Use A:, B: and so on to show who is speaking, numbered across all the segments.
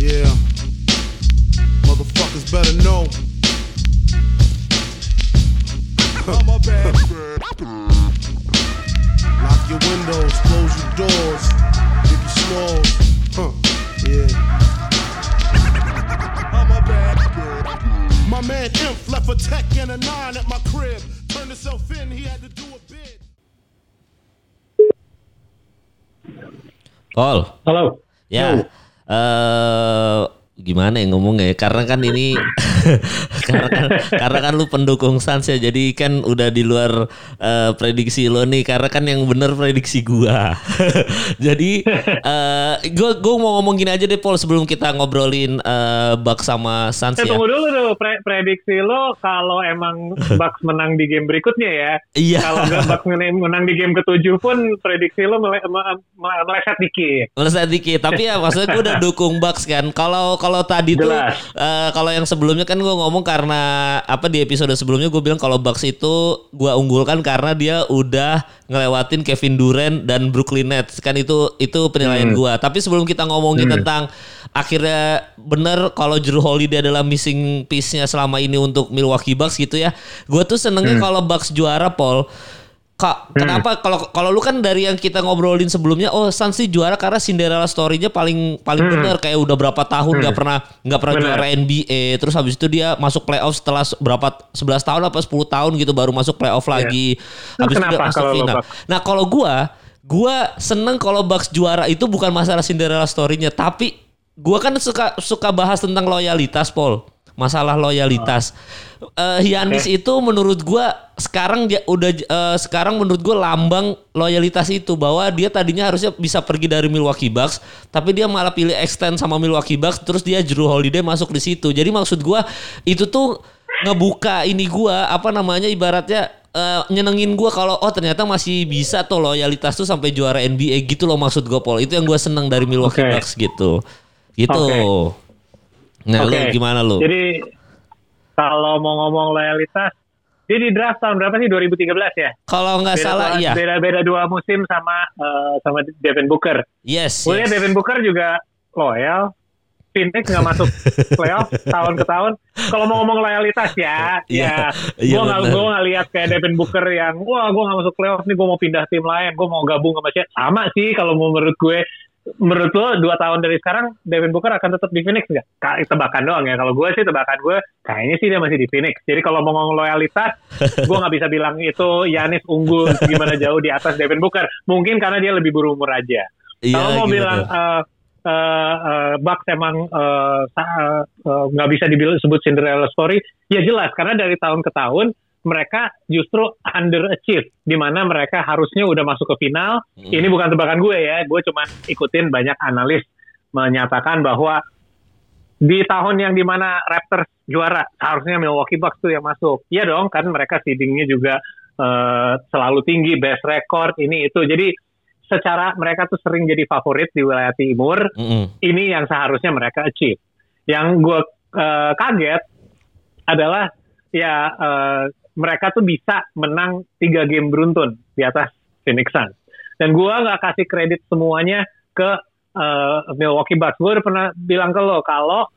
A: Yeah. Motherfuckers better know. Lock your windows, close your doors, give you smalls. Huh. Yeah. My man Imp left a tech and a nine at my crib. Turned himself in, he had to do a bid.
B: Kol,
C: Halo.
B: ya. Eh gimana ya ngomongnya ya? Karena kan ini karena kan, karena kan lu pendukung Suns ya. Jadi kan udah di luar eh, prediksi lo nih karena kan yang bener prediksi gua. jadi eh gua gua mau ngomong gini aja deh Paul sebelum kita ngobrolin eh Bucks sama Suns
C: Eh,
B: ya.
C: tunggu dulu tuh pre- prediksi lo kalau emang Bucks menang di game berikutnya ya.
B: Iya.
C: Kalau nggak Bucks menang, di game ketujuh pun prediksi lo mele- me- me- meleset dikit.
B: Meleset dikit, tapi ya maksudnya gue udah dukung Bucks kan. Kalau kalau tadi tuh
C: Jelas.
B: eh, kalau yang sebelumnya kan gue ngomong karena apa di episode sebelumnya gue bilang kalau Bucks itu gue unggulkan karena dia udah ngelewatin Kevin Durant dan Brooklyn Nets kan itu itu penilaian gue. Tapi sebelum kita ngomongin tentang akhirnya bener kalau Drew Holiday adalah missing piece-nya selama ini untuk Milwaukee Bucks gitu ya. Gue tuh senengnya kalau Bucks juara Paul. Kak, kenapa kalau kalau lu kan dari yang kita ngobrolin sebelumnya, oh Suns sih juara karena Cinderella story-nya paling paling bener kayak udah berapa tahun nggak pernah nggak pernah
C: Bener.
B: juara NBA, terus habis itu dia masuk playoff setelah se- berapa 11 tahun apa 10 tahun gitu baru masuk playoff lagi.
C: Nah,
B: Habis itu masuk final. Nah, kalau gua gua seneng kalau Bucks juara itu bukan masalah Cinderella story-nya, tapi gua kan suka suka bahas tentang loyalitas, Paul. Masalah loyalitas. Eh, Giannis itu menurut gua sekarang dia udah eh, sekarang menurut gua lambang loyalitas itu bahwa dia tadinya harusnya bisa pergi dari Milwaukee Bucks, tapi dia malah pilih extend sama Milwaukee Bucks, terus dia Drew Holiday masuk di situ. Jadi maksud gua itu tuh ngebuka ini gua apa namanya ibaratnya eh, nyenengin gua kalau oh ternyata masih bisa tuh loyalitas tuh sampai juara NBA gitu loh maksud gua Paul. Itu yang gua seneng dari Milwaukee
C: Oke.
B: Bucks gitu. Gitu.
C: Oke.
B: Nah, lu
C: Oke.
B: gimana lu?
C: Jadi kalau mau ngomong loyalitas, dia di draft tahun berapa sih? 2013 ya?
B: Kalau nggak salah iya.
C: Beda beda dua musim sama eh, sama Devin Booker.
B: Yes.
C: Lihat
B: yes.
C: Devin Booker juga loyal. Phoenix nggak masuk playoff tahun ke tahun. Kalau mau ngomong loyalitas ya,
B: Iya,
C: ya,
B: iya
C: gue nggak gue nggak lihat kayak Devin Booker yang wah gue nggak masuk playoff nih gue mau pindah tim lain, gue mau gabung sama siapa. Sama sih kalau mau menurut gue, menurut lo dua tahun dari sekarang Devin Booker akan tetap di Phoenix nggak? Ka- Tebakan doang ya. Kalau gue sih tebakan gue kayaknya sih dia masih di Phoenix. Jadi kalau mau ngomong loyalitas, gue nggak bisa bilang itu Yanis unggul gimana jauh di atas Devin Booker. Mungkin karena dia lebih berumur aja.
B: Iya,
C: Kalau mau
B: gitu.
C: bilang eh eh, eh, Bucks emang eh, sa- eh, nggak bisa disebut Cinderella story, ya jelas karena dari tahun ke tahun mereka justru underachieve, di mana mereka harusnya udah masuk ke final.
B: Hmm.
C: Ini bukan tebakan gue ya, gue cuma ikutin banyak analis menyatakan bahwa di tahun yang di mana Raptors juara, harusnya Milwaukee Bucks tuh yang masuk. Iya dong, kan mereka seedingnya juga eh, selalu tinggi, best record, ini itu. Jadi secara mereka tuh sering jadi favorit di wilayah timur,
B: Mm-mm.
C: ini yang seharusnya mereka achieve. Yang gue eh, kaget adalah ya eh, mereka tuh bisa menang tiga game beruntun di atas Phoenix Suns. Dan gue nggak kasih kredit semuanya ke eh, Milwaukee Bucks. Gue udah pernah bilang ke lo kalau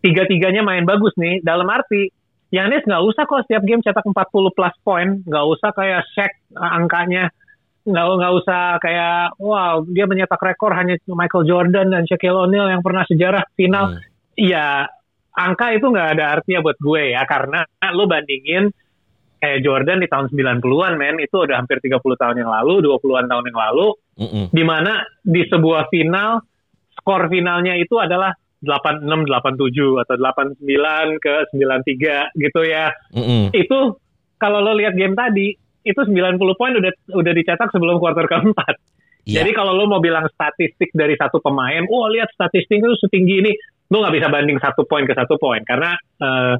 C: tiga-tiganya main bagus nih, dalam arti Yanis nggak usah kok setiap game cetak 40 plus poin, nggak usah kayak Shaq eh, angkanya nggak nggak usah kayak wow dia menyetak rekor hanya Michael Jordan dan Shaquille O'Neal yang pernah sejarah final.
B: Hmm.
C: Iya angka itu nggak ada artinya buat gue ya karena lu bandingin kayak Jordan di tahun 90-an men itu udah hampir 30 tahun yang lalu, 20-an tahun yang lalu
B: Mm-mm.
C: di mana di sebuah final skor finalnya itu adalah 86 87 atau 89 ke 93 gitu ya.
B: Mm-mm.
C: Itu kalau lo lihat game tadi itu 90 poin udah udah dicetak sebelum kuarter keempat.
B: Iya.
C: Jadi kalau lo mau bilang statistik dari satu pemain, oh lihat statistiknya itu setinggi ini, lo nggak bisa banding satu poin ke satu poin karena eh,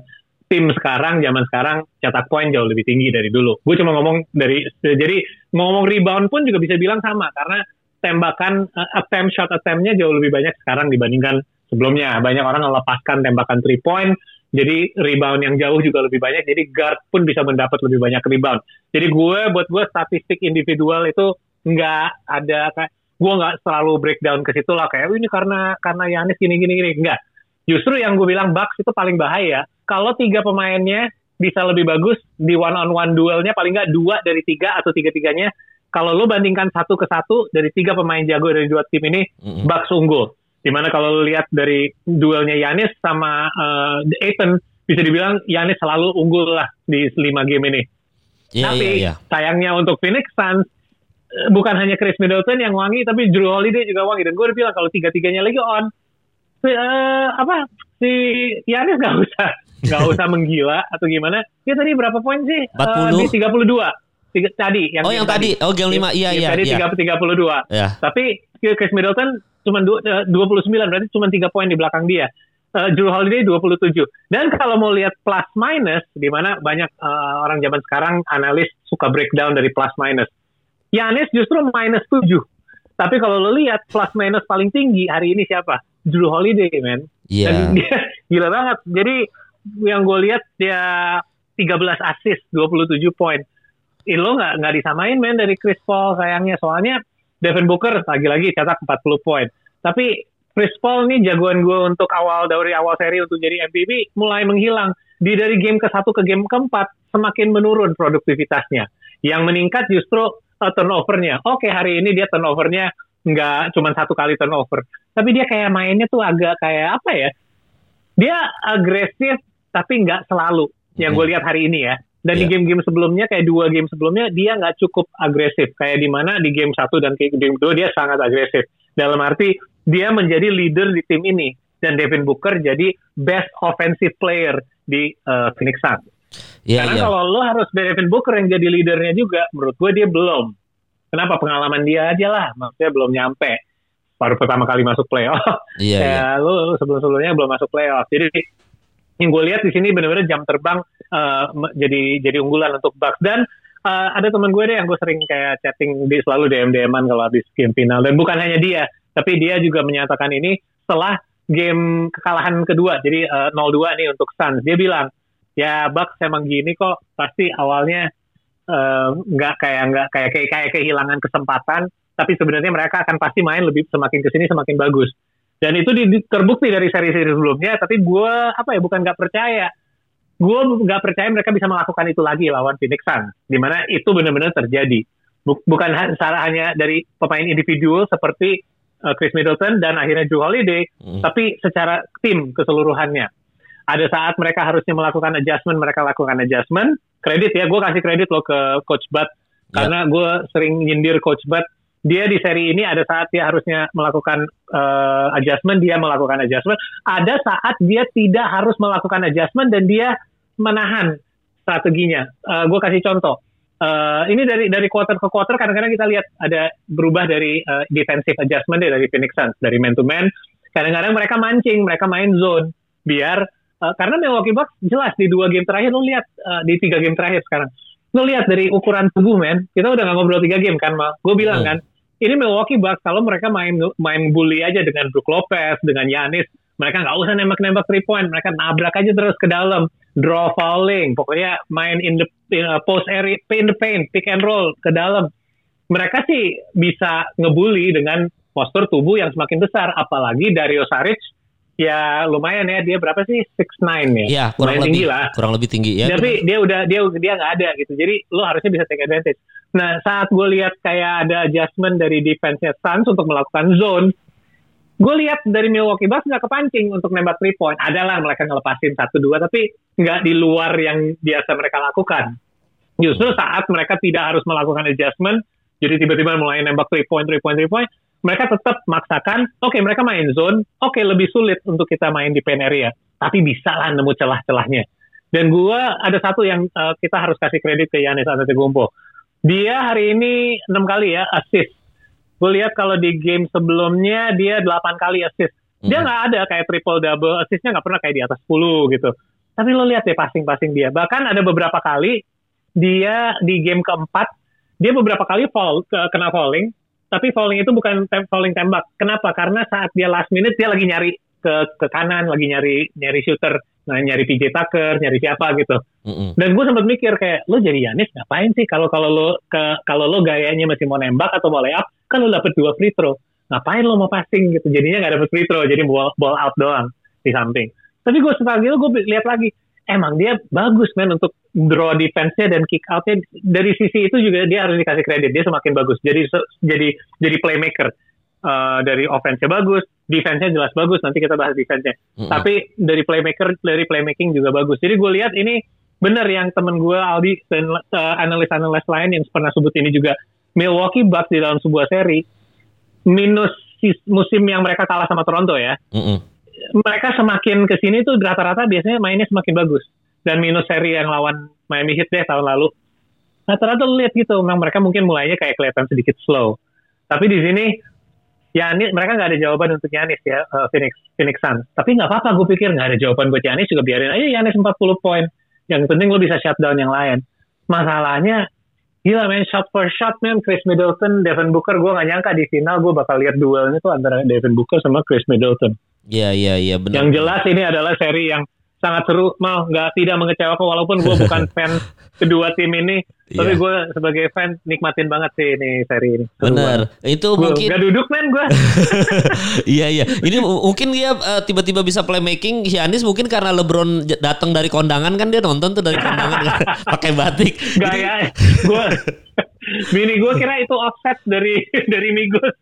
C: tim sekarang zaman sekarang cetak poin jauh lebih tinggi dari dulu. Gue cuma ngomong dari jadi ngomong rebound pun juga bisa bilang sama karena tembakan eh, attempt shot attempt-nya jauh lebih banyak sekarang dibandingkan sebelumnya. Banyak orang melepaskan tembakan three point, jadi rebound yang jauh juga lebih banyak. Jadi guard pun bisa mendapat lebih banyak rebound. Jadi gue buat gue statistik individual itu nggak ada kayak gue nggak selalu breakdown ke situ lah kayak "Oh, ini karena karena Yanis gini gini gini enggak justru yang gue bilang Bucks itu paling bahaya kalau tiga pemainnya bisa lebih bagus di one on one duelnya paling nggak dua dari tiga atau tiga tiganya kalau lo bandingkan satu ke satu dari tiga pemain jago dari dua tim ini
B: Mm-mm.
C: Bucks unggul di mana kalau lo lihat dari duelnya Yanis sama uh, Aiton bisa dibilang Yanis selalu unggul lah di lima game ini
B: Iya,
C: tapi
B: iya, iya.
C: sayangnya untuk Phoenix Suns eh, bukan hanya Chris Middleton yang wangi, tapi Drew Holiday juga wangi. Dan gue udah bilang kalau tiga-tiganya lagi on, eh, apa si Yanis nggak usah nggak usah menggila atau gimana. Dia tadi berapa poin sih? Eh,
B: 40.
C: di 32. Tiga, tadi yang
B: Oh, yang tadi. Oh, game lima. Iya, iya,
C: Tadi
B: iya.
C: 30 32.
B: Ya.
C: Tapi Chris Middleton cuma du- eh, 29 berarti cuma 3 poin di belakang dia. Eh, Drew Holiday 27. Dan kalau mau lihat plus minus di mana banyak eh, orang zaman sekarang analis suka breakdown dari plus minus. Yanis justru minus 7. Tapi kalau lo lihat plus minus paling tinggi hari ini siapa? Drew Holiday, man.
B: Iya.
C: Dan dia gila banget. Jadi yang gue lihat dia 13 assist, 27 poin. Eh, lo nggak nggak disamain men dari Chris Paul sayangnya. Soalnya Devin Booker lagi-lagi cetak 40 poin. Tapi Chris Paul nih jagoan gue untuk awal dari awal seri untuk jadi MVP mulai menghilang. Di dari game ke satu ke game keempat semakin menurun produktivitasnya. Yang meningkat justru uh, turnovernya. Oke hari ini dia turnovernya nggak cuma satu kali turnover, tapi dia kayak mainnya tuh agak kayak apa ya? Dia agresif tapi nggak selalu. Yang gue lihat hari ini ya. Dan di
B: Iya.
C: game-game sebelumnya kayak dua game sebelumnya dia nggak cukup agresif. Kayak di mana di game satu dan kayak game dua dia sangat agresif. Dalam arti dia menjadi leader di tim ini dan Devin Booker jadi best offensive player di uh, Phoenix Suns.
B: Iya,
C: Karena
B: iya.
C: kalau lo harus Devin Booker yang jadi leadernya juga, menurut gue dia belum. Kenapa pengalaman dia aja lah, maksudnya belum nyampe. Baru pertama kali masuk playoff.
B: Iya, iya.
C: ya lo, lo sebelum-sebelumnya belum masuk playoff. Jadi yang gue lihat di sini benar-benar jam terbang eh, me- jadi jadi unggulan untuk Bucks dan eh, ada teman gue deh yang gue sering kayak chatting di selalu DM DM-an kalau habis game final dan bukan hanya dia tapi dia juga menyatakan ini setelah game kekalahan kedua jadi eh, 0-2 nih untuk Suns dia bilang ya Bucks emang gini kok pasti awalnya eh, nggak kayak nggak kayak kayak kayak kehilangan kesempatan tapi sebenarnya mereka akan pasti main lebih semakin ke sini semakin bagus. Dan itu di- di- terbukti dari seri-seri sebelumnya tapi gue apa ya bukan nggak percaya. Gue nggak percaya mereka bisa melakukan itu lagi lawan Phoenix Suns di mana itu benar-benar terjadi. Buk- bukan secara hanya dari pemain individual seperti uh, Chris Middleton dan akhirnya Drew Holiday
B: Mm.
C: tapi secara tim keseluruhannya. Ada saat mereka harusnya melakukan adjustment mereka lakukan adjustment kredit ya gue kasih kredit lo ke Coach Bud
B: Ya.
C: karena gue sering nyindir Coach Bud dia di seri ini ada saat dia harusnya melakukan eh, adjustment dia melakukan adjustment. Ada saat dia tidak harus melakukan adjustment dan dia menahan strateginya. Gue kasih contoh. Eh, ini dari dari quarter ke quarter kadang-kadang kita lihat ada berubah dari eh, defensive adjustment deh dari Phoenix Suns dari man to man. Kadang-kadang mereka mancing mereka main zone biar eh, karena Milwaukee Bucks jelas di dua game terakhir lu lihat eh, di tiga game terakhir sekarang. Lu lihat dari ukuran tubuh men. Kita udah nggak ngobrol tiga game kan mal? Gue bilang
B: Hmm.
C: kan ini Milwaukee Bucks kalau mereka main main bully aja dengan Brook Lopez dengan Yanis mereka nggak usah nembak-nembak three point. Mereka nabrak aja terus ke dalam draw fouling. Pokoknya main in the in, uh, post area in the paint pick and roll ke dalam. Mereka sih bisa ngebully dengan postur tubuh yang semakin besar. Apalagi Dario Saric ya lumayan ya. Dia berapa sih? 6'9 ya?
B: Iya, kurang
C: Lumayan
B: lebih.
C: tinggi lah.
B: Kurang lebih tinggi ya.
C: tapi dia udah dia dia nggak ada gitu. Jadi lo harusnya bisa take advantage. Nah saat gue lihat kayak ada adjustment dari defense-nya Suns untuk melakukan zone gue lihat dari Milwaukee Bucks nggak kepancing untuk nembak three point adalah mereka ngelepasin satu dua tapi nggak di luar yang biasa mereka lakukan. Justru saat mereka tidak harus melakukan adjustment jadi tiba-tiba mulai nembak three point three point three point mereka tetap maksakan oke mereka main zone oke lebih sulit untuk kita main di pen area tapi bisa lah nemu celah-celahnya. Dan gua ada satu yang eh, kita harus kasih kredit ke Yanis Antetokounmpo. Dia hari ini enam kali ya assist. Gue lihat kalau di game sebelumnya dia 8 kali assist. Dia
B: Mhm.
C: nggak ada kayak triple double assistnya nggak pernah kayak di atas 10 gitu. Tapi lo lihat deh passing-passing dia. Bahkan ada beberapa kali dia di game keempat dia beberapa kali fall ke- kena falling tapi falling itu bukan tem falling tembak kenapa karena saat dia last minute dia lagi nyari ke ke kanan lagi nyari nyari shooter nah, nyari PJ Tucker nyari siapa gitu
B: Mm-mm.
C: dan gue sempat mikir kayak lo jadi Yanis ngapain sih kalau kalau lo ke kalau lo gayanya masih mau nembak atau mau layup kan lu dapet dua free throw. Ngapain lo mau passing gitu? Jadinya nggak dapet free throw, jadi ball, ball out doang di samping. Tapi gue setelah gitu gue lihat lagi, emang dia bagus men untuk draw defense-nya dan kick out-nya. Dari sisi itu juga dia harus dikasih kredit dia semakin bagus. Jadi jadi jadi playmaker uh, dari offense-nya bagus defense-nya jelas bagus nanti kita bahas defense-nya. Mm -hmm. tapi dari playmaker dari playmaking juga bagus. Jadi gue lihat ini benar yang temen gue Aldi dan uh, analis-analis lain yang pernah sebut ini juga. Milwaukee Bucks di dalam sebuah seri minus musim yang mereka kalah sama Toronto ya. Mm -hmm. Mereka semakin ke sini tuh rata-rata biasanya mainnya semakin bagus dan minus seri yang lawan Miami Heat deh tahun lalu. Rata-rata lihat gitu, memang mereka mungkin mulainya kayak kelihatan sedikit slow. Tapi di sini Yanis mereka nggak ada jawaban untuk Yanis ya uh, Phoenix Phoenix Suns. Tapi nggak apa-apa, gue pikir nggak ada jawaban buat Yanis juga biarin aja Yanis 40 poin. Yang penting lo bisa shutdown yang lain. Masalahnya gila main shot for shot man Chris Middleton, Devin Booker gue nggak nyangka di final gue bakal lihat duelnya tuh antara Devin Booker sama Chris Middleton.
B: Iya iya iya benar.
C: Yang jelas ini adalah seri yang sangat seru. Mau nggak tidak mengecewakan walaupun gue bukan fan kedua tim ini tapi iya. gue sebagai fan nikmatin banget sih ini seri ini.
B: Benar. itu
C: gua,
B: mungkin
C: gak duduk men gue
B: iya iya. Ini mungkin dia uh, tiba-tiba bisa playmaking. Giannis mungkin karena LeBron datang dari kondangan kan dia nonton tuh dari kondangan pakai batik.
C: Gaya gue Bini gue kira itu offset dari dari Migos.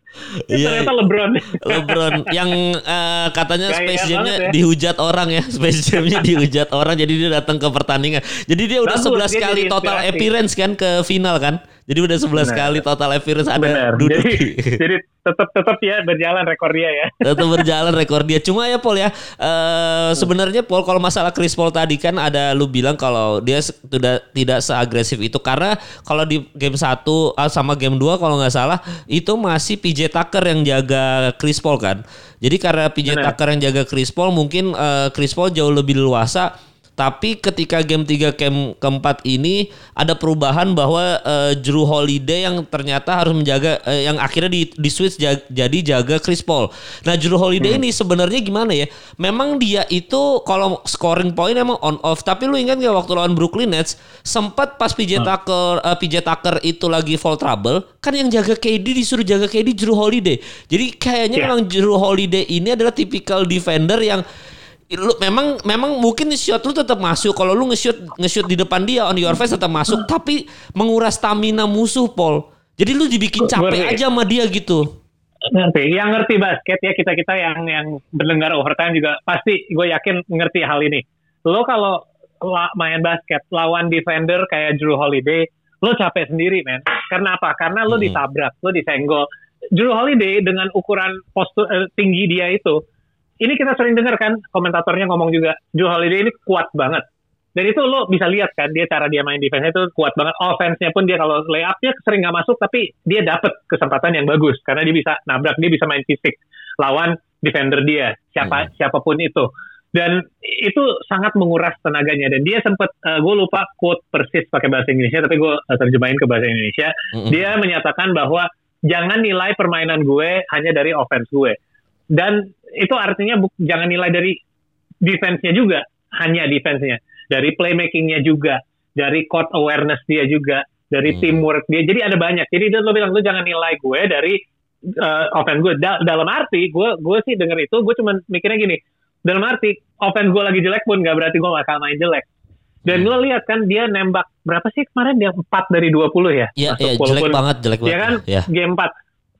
C: Iya, ternyata LeBron.
B: LeBron yang uh, katanya Gaya Space Jam-nya ya. dihujat orang ya. Space Jam-nya dihujat orang jadi dia datang ke pertandingan. Jadi dia udah Bagus, 11 kali total appearance kan ke final kan. Jadi udah 11 Bener. kali total appearance ada Bener. duduk.
C: Jadi, jadi tetap tetap ya berjalan rekor dia ya.
B: Tetap berjalan rekor dia. Cuma ya Paul ya, uh, sebenarnya Paul kalau masalah Chris Paul tadi kan ada lu bilang kalau dia sudah tidak seagresif itu karena kalau di game 1 ah, sama game 2 kalau nggak salah itu masih PJ Tucker yang jaga Chris Paul kan. Jadi karena PJ Bener. Tucker yang jaga Chris Paul mungkin uh, Chris Paul jauh lebih luasa tapi ketika game 3 game keempat ini ada perubahan bahwa uh, Drew Holiday yang ternyata harus menjaga uh, yang akhirnya di, di switch jaga, jadi jaga Chris Paul. Nah Drew Holiday hmm. ini sebenarnya gimana ya? Memang dia itu kalau scoring point emang on off. Tapi lu ingat gak waktu lawan Brooklyn Nets sempat pas PJ hmm. Tucker uh, PJ Tucker itu lagi fall trouble kan yang jaga KD disuruh jaga KD Drew Holiday. Jadi kayaknya yeah. memang Drew Holiday ini adalah tipikal defender yang lu memang memang mungkin shot lu tetap masuk. Kalau lu nge-shoot nge-shoot di depan dia on your face tetap masuk. Tapi menguras stamina musuh Paul. Jadi lu dibikin capek aja sama dia gitu.
C: Ngerti. Yang ngerti basket ya kita kita yang yang mendengar overtime juga pasti gue yakin ngerti hal ini. Lo kalau main basket lawan defender kayak Drew Holiday lo capek sendiri men. Karena apa? Karena lo hmm. ditabrak lo disenggol. Drew Holiday dengan ukuran postur eh, tinggi dia itu ini kita sering dengar kan komentatornya ngomong juga Joe Holiday ini kuat banget. Dan itu lo bisa lihat kan dia cara dia main defense itu kuat banget. Offense-nya pun dia kalau layupnya sering nggak masuk tapi dia dapat kesempatan yang bagus karena dia bisa nabrak, dia bisa main fisik lawan defender dia siapa hmm. siapa pun itu. Dan itu sangat menguras tenaganya dan dia sempat uh, eh, gue lupa quote persis pakai bahasa Indonesia tapi gue uh, terjemahin ke bahasa Indonesia. Hmm. Dia menyatakan bahwa jangan nilai permainan gue hanya dari offense gue. Dan itu artinya bu, jangan nilai dari defense-nya juga, hanya defense-nya. Dari playmaking-nya juga, dari court awareness dia juga, dari hmm. teamwork dia. Jadi ada banyak. Jadi dia lo bilang, lu jangan nilai gue dari uh, offense gue. Da dalam arti, gue gue sih denger itu, gue cuma mikirnya gini, dalam arti, offense gue lagi jelek pun gak berarti gue bakal main jelek. Dan hmm. lo lihat kan dia nembak berapa sih kemarin dia 4 dari 20 ya?
B: Iya, iya jelek banget, jelek
C: banget. Iya kan? Ya. Game 4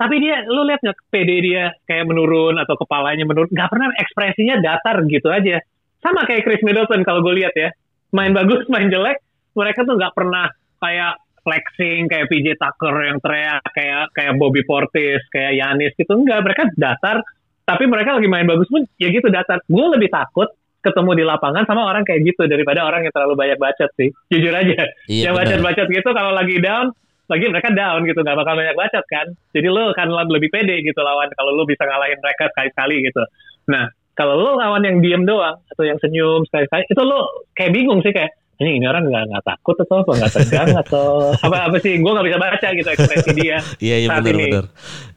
C: tapi dia lu lihat nggak PD dia kayak menurun atau kepalanya menurun? Nggak pernah ekspresinya datar gitu aja. Sama kayak Chris Middleton kalau gue lihat ya. Main bagus main jelek mereka tuh nggak pernah kayak flexing kayak PJ Tucker yang teriak kayak kayak Bobby Portis kayak Yanis gitu. Enggak mereka datar. Tapi mereka lagi main bagus pun ya gitu datar. Gue lebih takut ketemu di lapangan sama orang kayak gitu daripada orang yang terlalu banyak bacot sih. Jujur aja. Iya, yang bacot-bacot gitu kalau lagi down lagi mereka down gitu nggak bakal banyak bacot kan? Jadi lo kan lebih pede gitu lawan kalau lo bisa ngalahin mereka sekali-sekali gitu. Nah kalau lo lawan yang diem doang atau yang senyum sekali-sekali itu lo kayak bingung sih kayak ini ini orang nggak nggak takut atau apa? Nggak tegang atau apa apa sih? Gue nggak bisa baca gitu ekspresi dia
B: iya iya benar benar.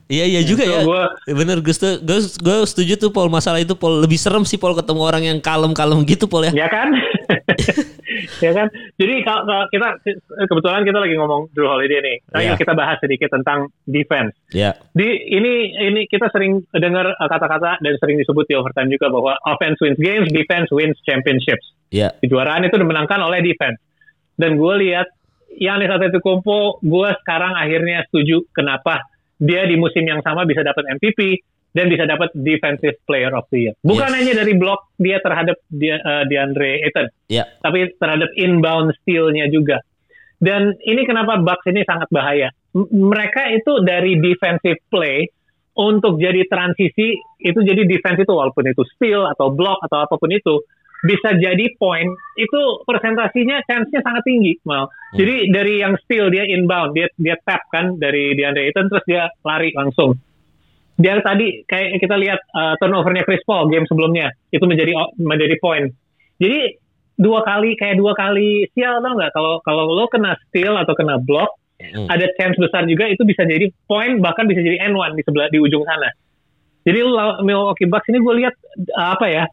B: Iya iya juga ya. Gua, Bener gue gue gue setuju tuh Paul masalah itu Paul lebih serem sih Paul ketemu orang yang kalem-kalem gitu Paul ya.
C: Ya kan? ya kan? Jadi kalau, kalau kita kebetulan kita lagi ngomong Drew Holiday nih. Ayo
B: Iya.
C: kita bahas sedikit tentang defense.
B: Ya.
C: Di ini ini kita sering dengar uh, kata-kata dan sering disebut di overtime juga bahwa offense wins games, defense wins championships.
B: Ya.
C: Kejuaraan itu dimenangkan oleh defense. Dan gue lihat Giannis Antetokounmpo, gue sekarang akhirnya setuju kenapa dia di musim yang sama bisa dapat MVP dan bisa dapat Defensive Player of the Year. Bukan
B: Yes.
C: hanya dari blok dia terhadap dia, uh, DeAndre Ayton,
B: Ya.
C: tapi terhadap inbound steal-nya juga. Dan ini kenapa Bucks ini sangat bahaya. M- mereka itu dari defensive play untuk jadi transisi itu jadi defense itu walaupun itu steal atau block atau apa pun itu bisa jadi point itu presentasinya chance-nya sangat tinggi mal. Jadi dari yang steal dia inbound dia dia tap kan dari DeAndre Ayton terus dia lari langsung. Dia tadi kayak kita lihat uh, turnovernya Chris Paul game sebelumnya itu menjadi menjadi point. Jadi dua kali kayak dua kali sial tau nggak kalau kalau lo kena steal atau kena block
B: Mm.
C: ada chance besar juga itu bisa jadi point bahkan bisa jadi N1 di sebelah di ujung sana. Jadi law- Milwaukee Bucks ini gue lihat uh, apa ya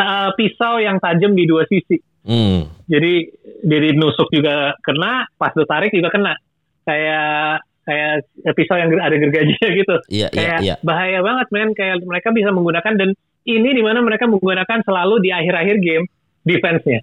C: ta- pisau yang tajam di dua sisi.
B: Hmm.
C: Jadi dari nusuk juga kena, pas lo tarik juga kena. Kayak kayak pisau yang ada gergajinya gitu.
B: Iya, iya,
C: Kayak
B: iya.
C: bahaya banget men. Kayak mereka bisa menggunakan dan ini di mana mereka menggunakan selalu di akhir-akhir game defense-nya.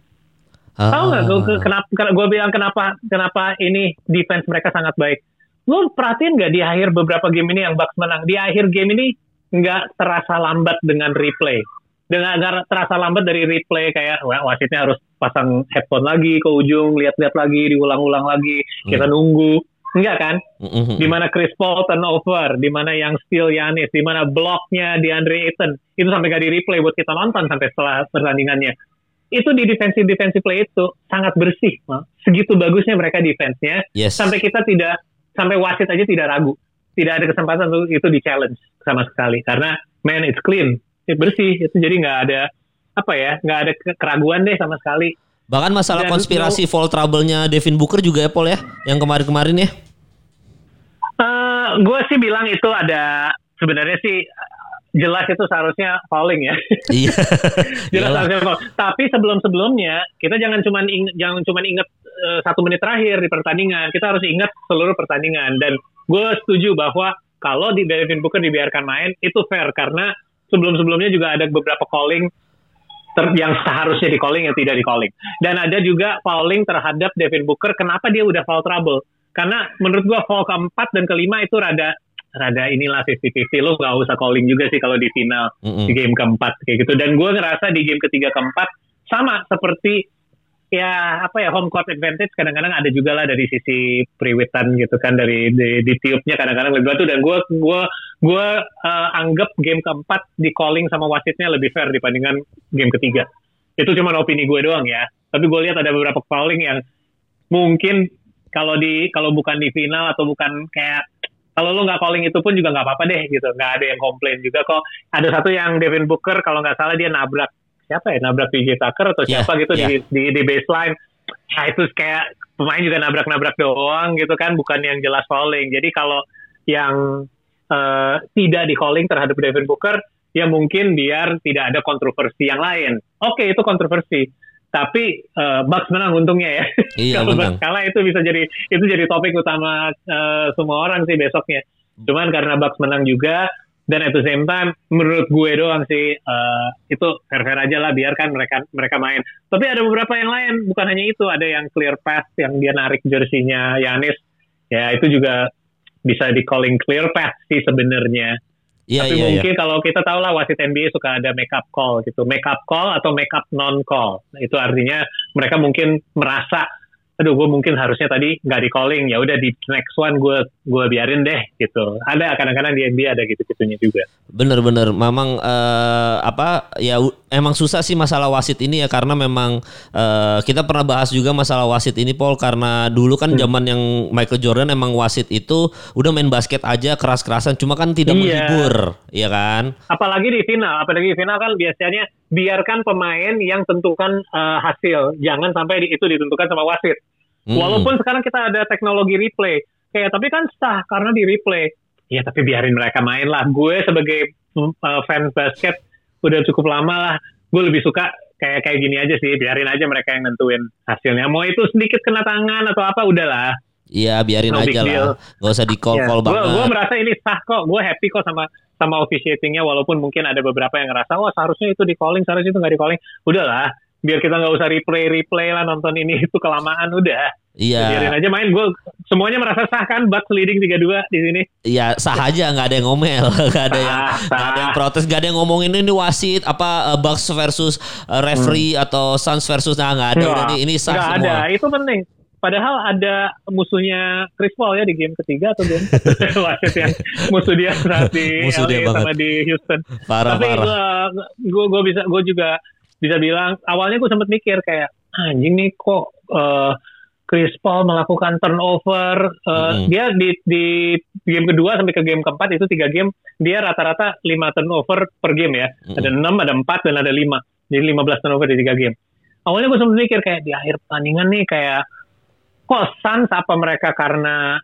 C: Tahu nggak gue
B: Ah.
C: kenapa gue bilang kenapa kenapa ini defense mereka sangat baik. Lu perhatiin nggak di akhir beberapa game ini yang Bucks menang? Di akhir game ini nggak terasa lambat dengan replay. Dengan nggak terasa lambat dari replay kayak wah, wasitnya harus pasang headphone lagi ke ujung, lihat-lihat lagi, diulang-ulang lagi, kita nunggu. Enggak kan?
B: Mm-mm.
C: Di mana Chris Paul turnover, di mana yang steal Yanis, di mana bloknya DeAndre Ayton, itu sampai gak di replay buat kita nonton sampai setelah pertandingannya. Itu di defensive defensive play itu sangat bersih, segitu bagusnya mereka defense-nya,
B: Yes.
C: sampai kita tidak sampai wasit aja tidak ragu, tidak ada kesempatan untuk itu di challenge sama sekali, karena man it's clean, itu bersih, itu jadi nggak ada apa ya, nggak ada ke- keraguan deh sama sekali.
B: Bahkan masalah
C: Dan
B: konspirasi foul trouble-nya Devin Booker juga ya Paul ya, yang kemarin-kemarin ya.
C: gue sih bilang itu ada sebenarnya sih jelas itu seharusnya fouling ya.
B: Iya.
C: jelas
B: Iyalah.
C: harusnya foul. Tapi sebelum-sebelumnya kita jangan cuman ing- jangan cuman ingat eh, satu menit terakhir di pertandingan. Kita harus ingat seluruh pertandingan. Dan gue setuju bahwa kalau di Devin Booker dibiarkan main itu fair karena sebelum-sebelumnya juga ada beberapa calling ter- yang seharusnya di calling yang tidak di calling. Dan ada juga fouling terhadap Devin Booker. Kenapa dia udah foul trouble? Karena menurut gua foul keempat dan kelima itu rada rada inilah 50-50 lo nggak usah calling juga sih kalau di final
B: Mm-mm.
C: di game keempat kayak gitu dan gue ngerasa di game ketiga keempat sama seperti ya apa ya home court advantage kadang-kadang ada juga lah dari sisi periwitan gitu kan dari di, di tiupnya kadang-kadang lebih batu dan gue gue gue eh, anggap game keempat di calling sama wasitnya lebih fair dibandingkan game ketiga. Itu cuma opini gue doang ya. Tapi gue lihat ada beberapa calling yang mungkin kalau di kalau bukan di final atau bukan kayak kalau lo nggak calling itu pun juga nggak apa-apa deh gitu. Nggak ada yang komplain juga kok. Ada satu yang Devin Booker kalau nggak salah dia nabrak siapa ya nabrak PJ Tucker atau
B: Iya,
C: siapa gitu
B: iya.
C: di, di di baseline nah itu kayak pemain juga nabrak-nabrak doang gitu kan bukan yang jelas fouling jadi kalau yang eh, tidak di calling terhadap Devin Booker ya mungkin biar tidak ada kontroversi yang lain oke itu kontroversi tapi eh, Bucks menang untungnya ya
B: Iya,
C: kalau. Bucks kalah itu bisa jadi itu jadi topik utama eh, semua orang sih besoknya. Cuman karena Bucks menang juga dan at the same time menurut gue doang sih eh, itu fair fair aja lah biarkan mereka mereka main. Tapi ada beberapa yang lain bukan hanya itu ada yang clear pass yang dia narik jersinya Yanis ya itu juga bisa di calling clear pass sih sebenarnya.
B: Iya,
C: Tapi
B: iya, iya.
C: mungkin kalau kita tahu lah wasit NBA suka ada make up call gitu, make up call atau make up non call. Itu artinya mereka mungkin merasa, aduh gue mungkin harusnya tadi nggak di calling, ya udah di next one gue gue biarin deh gitu. Ada kadang-kadang di NBA ada gitu gitunya juga.
B: Bener-bener, memang eh, apa ya emang susah sih masalah wasit ini ya karena memang eh, kita pernah bahas juga masalah wasit ini Paul karena dulu kan
C: Hmm.
B: zaman yang Michael Jordan emang wasit itu udah main basket aja keras-kerasan cuma kan tidak
C: Iya.
B: menghibur, ya kan?
C: Apalagi di final, apalagi di final kan biasanya biarkan pemain yang tentukan eh, hasil, jangan sampai di- itu ditentukan sama wasit.
B: Mm.
C: Walaupun sekarang kita ada teknologi replay, kayak tapi kan sah karena di replay. Ya tapi biarin mereka main lah. Gue sebagai mm, uh, fans basket udah cukup lama lah. Gue lebih suka kayak kayak gini aja sih, biarin aja mereka yang nentuin hasilnya. Mau itu sedikit kena tangan atau apa udahlah.
B: Iya biarin
C: No
B: aja
C: deal.
B: lah, nggak usah di call call
C: gue
B: banget.
C: merasa ini sah kok, gue happy kok sama sama officiatingnya walaupun mungkin ada beberapa yang ngerasa wah seharusnya itu di calling, seharusnya itu nggak di calling. Udahlah, biar kita nggak usah replay replay lah nonton ini itu kelamaan udah. Biarin
B: Iya,
C: aja main. Gue semuanya merasa sah kan, Bucks leading 3-2 di sini.
B: iya sah aja, nggak ada yang ngomel, nggak ada yang nggak ada yang protes, nggak ada yang ngomongin ini wasit apa uh, Bucks versus uh, referee atau Suns versus nah nggak ada udah nih ini sah
C: nggak
B: semua.
C: ada, itu penting. Padahal ada musuhnya Chris Paul ya di game ketiga atau game wasit yang musuh dia saat di
B: Musuh dia
C: LA sama
B: banget.
C: di Houston.
B: Parah
C: Tapi
B: parah.
C: gue gue bisa gue juga bisa bilang awalnya gue sempet mikir kayak anjing nih kok eh, Chris Paul melakukan turnover eh,
B: Mm-mm.
C: dia di di game kedua sampai ke game keempat itu tiga game dia rata-rata lima turnover per game ya
B: Mm-mm.
C: ada enam ada empat dan ada lima jadi 15 turnover di tiga game awalnya gue sempet mikir kayak di akhir pertandingan nih kayak kok Suns apa mereka karena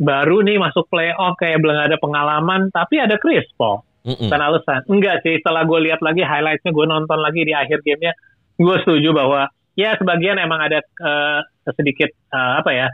C: baru nih masuk playoff kayak belum ada pengalaman tapi ada Chris Paul bukan alasan. Enggak sih, setelah gue lihat lagi highlightsnya, gue nonton lagi di akhir gamenya, gue setuju bahwa ya sebagian emang ada eh, sedikit eh, apa ya,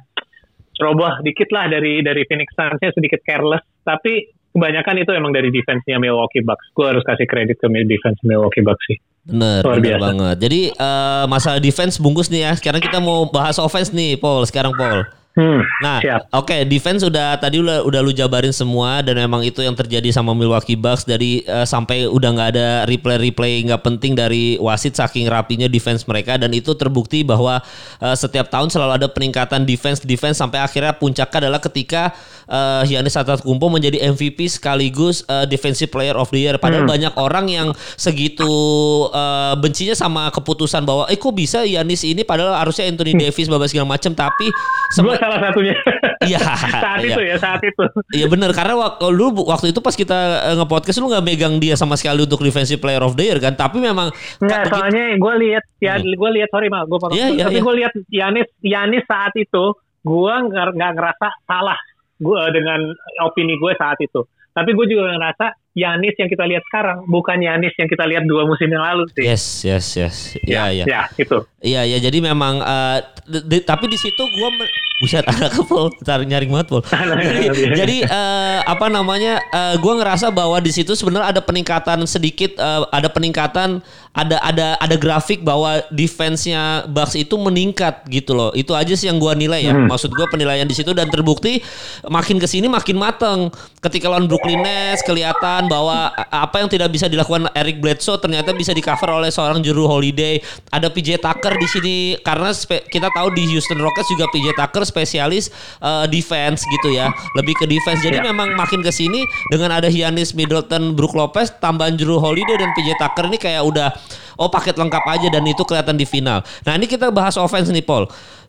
C: ceroboh dikit lah dari dari Phoenix Suns-nya sedikit careless, tapi kebanyakan itu emang dari defense-nya Milwaukee Bucks. Gue harus kasih kredit ke defense Milwaukee Bucks sih.
B: Bener,
C: Luar
B: bener
C: biasa.
B: banget. Jadi eh, masalah defense bungkus nih ya. Sekarang kita mau bahas offense nih, Paul. Sekarang Paul.
C: Hmm,
B: Nah, oke, defense udah tadi udah udah lu jabarin semua dan memang itu yang terjadi sama Milwaukee Bucks. Dari eh, sampai udah nggak ada replay-replay nggak penting dari wasit saking rapinya defense mereka. Dan itu terbukti bahwa eh, setiap tahun selalu ada peningkatan defense defense sampai akhirnya puncaknya adalah ketika eh, Giannis Antetokounmpo menjadi MVP sekaligus eh, Defensive Player of the Year. Padahal banyak orang yang segitu eh, bencinya sama keputusan bahwa eh kok bisa Giannis ini padahal harusnya Anthony Davis babak segala macam tapi
C: salah satunya.
B: Iya.
C: saat
B: iya.
C: itu ya, saat itu.
B: Iya benar karena waktu lu waktu itu pas kita eh, nge-podcast lu nggak megang dia sama sekali untuk defensive player of the year kan tapi memang
C: Enggak,
B: begitu-
C: soalnya gue lihat ya gue lihat sorry mal gue potong.
B: Iya, iya,
C: tapi
B: iya.
C: gue lihat Yanis Yanis saat itu gue nggak ngerasa salah gue dengan opini gue saat itu. Tapi gue juga ngerasa Yanis yang kita lihat sekarang bukan Yanis yang kita lihat dua musim yang lalu sih.
B: yes yes yes iya iya
C: Ya, itu.
B: iya iya jadi memang eh, di- di- tapi di situ gua me- buset anak Paul ntar nyaring banget Paul. Jadi, jadi eh, apa namanya eh, gua ngerasa bahwa di situ sebenarnya ada peningkatan sedikit eh, ada peningkatan ada ada ada grafik bahwa defense-nya Bucks itu meningkat gitu loh. Itu aja sih yang gua nilai ya.
C: Hmm.
B: maksud gua penilaian di situ dan terbukti makin ke sini makin mateng. Ketika lawan Brooklyn Nets kelihatan bahwa apa yang tidak bisa dilakukan Eric Bledsoe ternyata bisa di cover oleh seorang Jrue Holiday. Ada PJ Tucker di sini karena kita tahu di Houston Rockets juga PJ Tucker spesialis eh, defense gitu ya. Lebih ke defense. Jadi
C: Ya.
B: memang makin ke sini dengan ada Giannis Middleton Brook Lopez tambahan Jrue Holiday dan PJ Tucker ini kayak udah oh paket lengkap aja dan itu kelihatan di final. Nah ini kita bahas offense nih Paul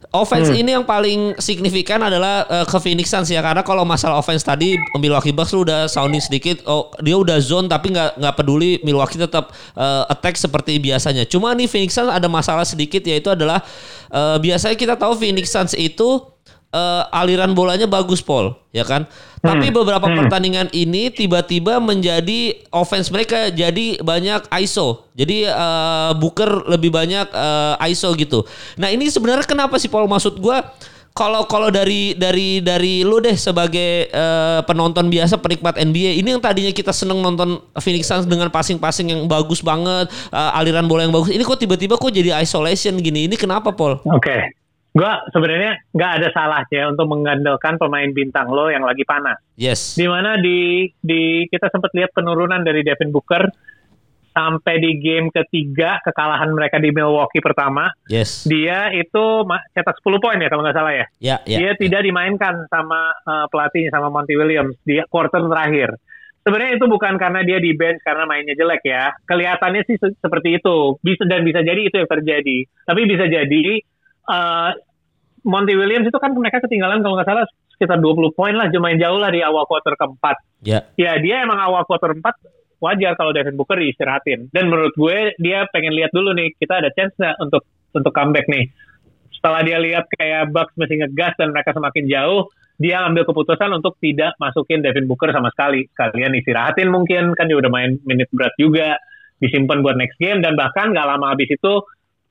B: Offense ini yang paling signifikan adalah eh, ke Phoenix Suns ya karena kalau masalah offense tadi Milwaukee Bucks lu udah sounding sedikit oh dia udah zone tapi nggak nggak peduli Milwaukee tetap eh, attack seperti biasanya. Cuma nih Phoenix Suns ada masalah sedikit yaitu adalah eh, biasanya kita tahu Phoenix Suns itu eh, aliran bolanya bagus Paul ya kan. Tapi beberapa pertandingan ini tiba-tiba menjadi offense mereka jadi banyak ISO. Jadi eh, Booker lebih banyak eh, ISO gitu. Nah, ini sebenarnya kenapa sih Paul maksud gua kalau kalau dari dari dari lu deh sebagai eh, penonton biasa penikmat NBA ini yang tadinya kita seneng nonton Phoenix Suns dengan passing-passing yang bagus banget eh, aliran bola yang bagus ini kok tiba-tiba kok jadi isolation gini ini kenapa Paul?
C: Oke. Gua sebenarnya nggak ada salahnya untuk mengandalkan pemain bintang lo yang lagi panas.
B: Yes.
C: di mana di di kita sempat lihat penurunan dari Devin Booker sampai di game ketiga kekalahan mereka di Milwaukee pertama
B: Yes.
C: dia itu cetak 10 poin ya kalau nggak salah ya
B: Ya, ya.
C: dia tidak dimainkan sama eh, pelatihnya sama Monty Williams di quarter terakhir sebenarnya itu bukan karena dia di bench karena mainnya jelek ya kelihatannya sih se- seperti itu bisa dan bisa jadi itu yang terjadi tapi bisa jadi eh, Monty Williams itu kan mereka ketinggalan kalau nggak salah sekitar 20 poin lah lumayan jauh lah di awal quarter keempat
B: Ya.
C: ya dia emang awal quarter 4 wajar kalau Devin Booker diistirahatin. Dan menurut gue dia pengen lihat dulu nih kita ada chance nggak untuk untuk comeback nih. Setelah dia lihat kayak Bucks masih ngegas dan mereka semakin jauh, dia ambil keputusan untuk tidak masukin Devin Booker sama sekali. Kalian istirahatin mungkin kan dia udah main menit berat juga. disimpan buat next game dan bahkan nggak lama habis itu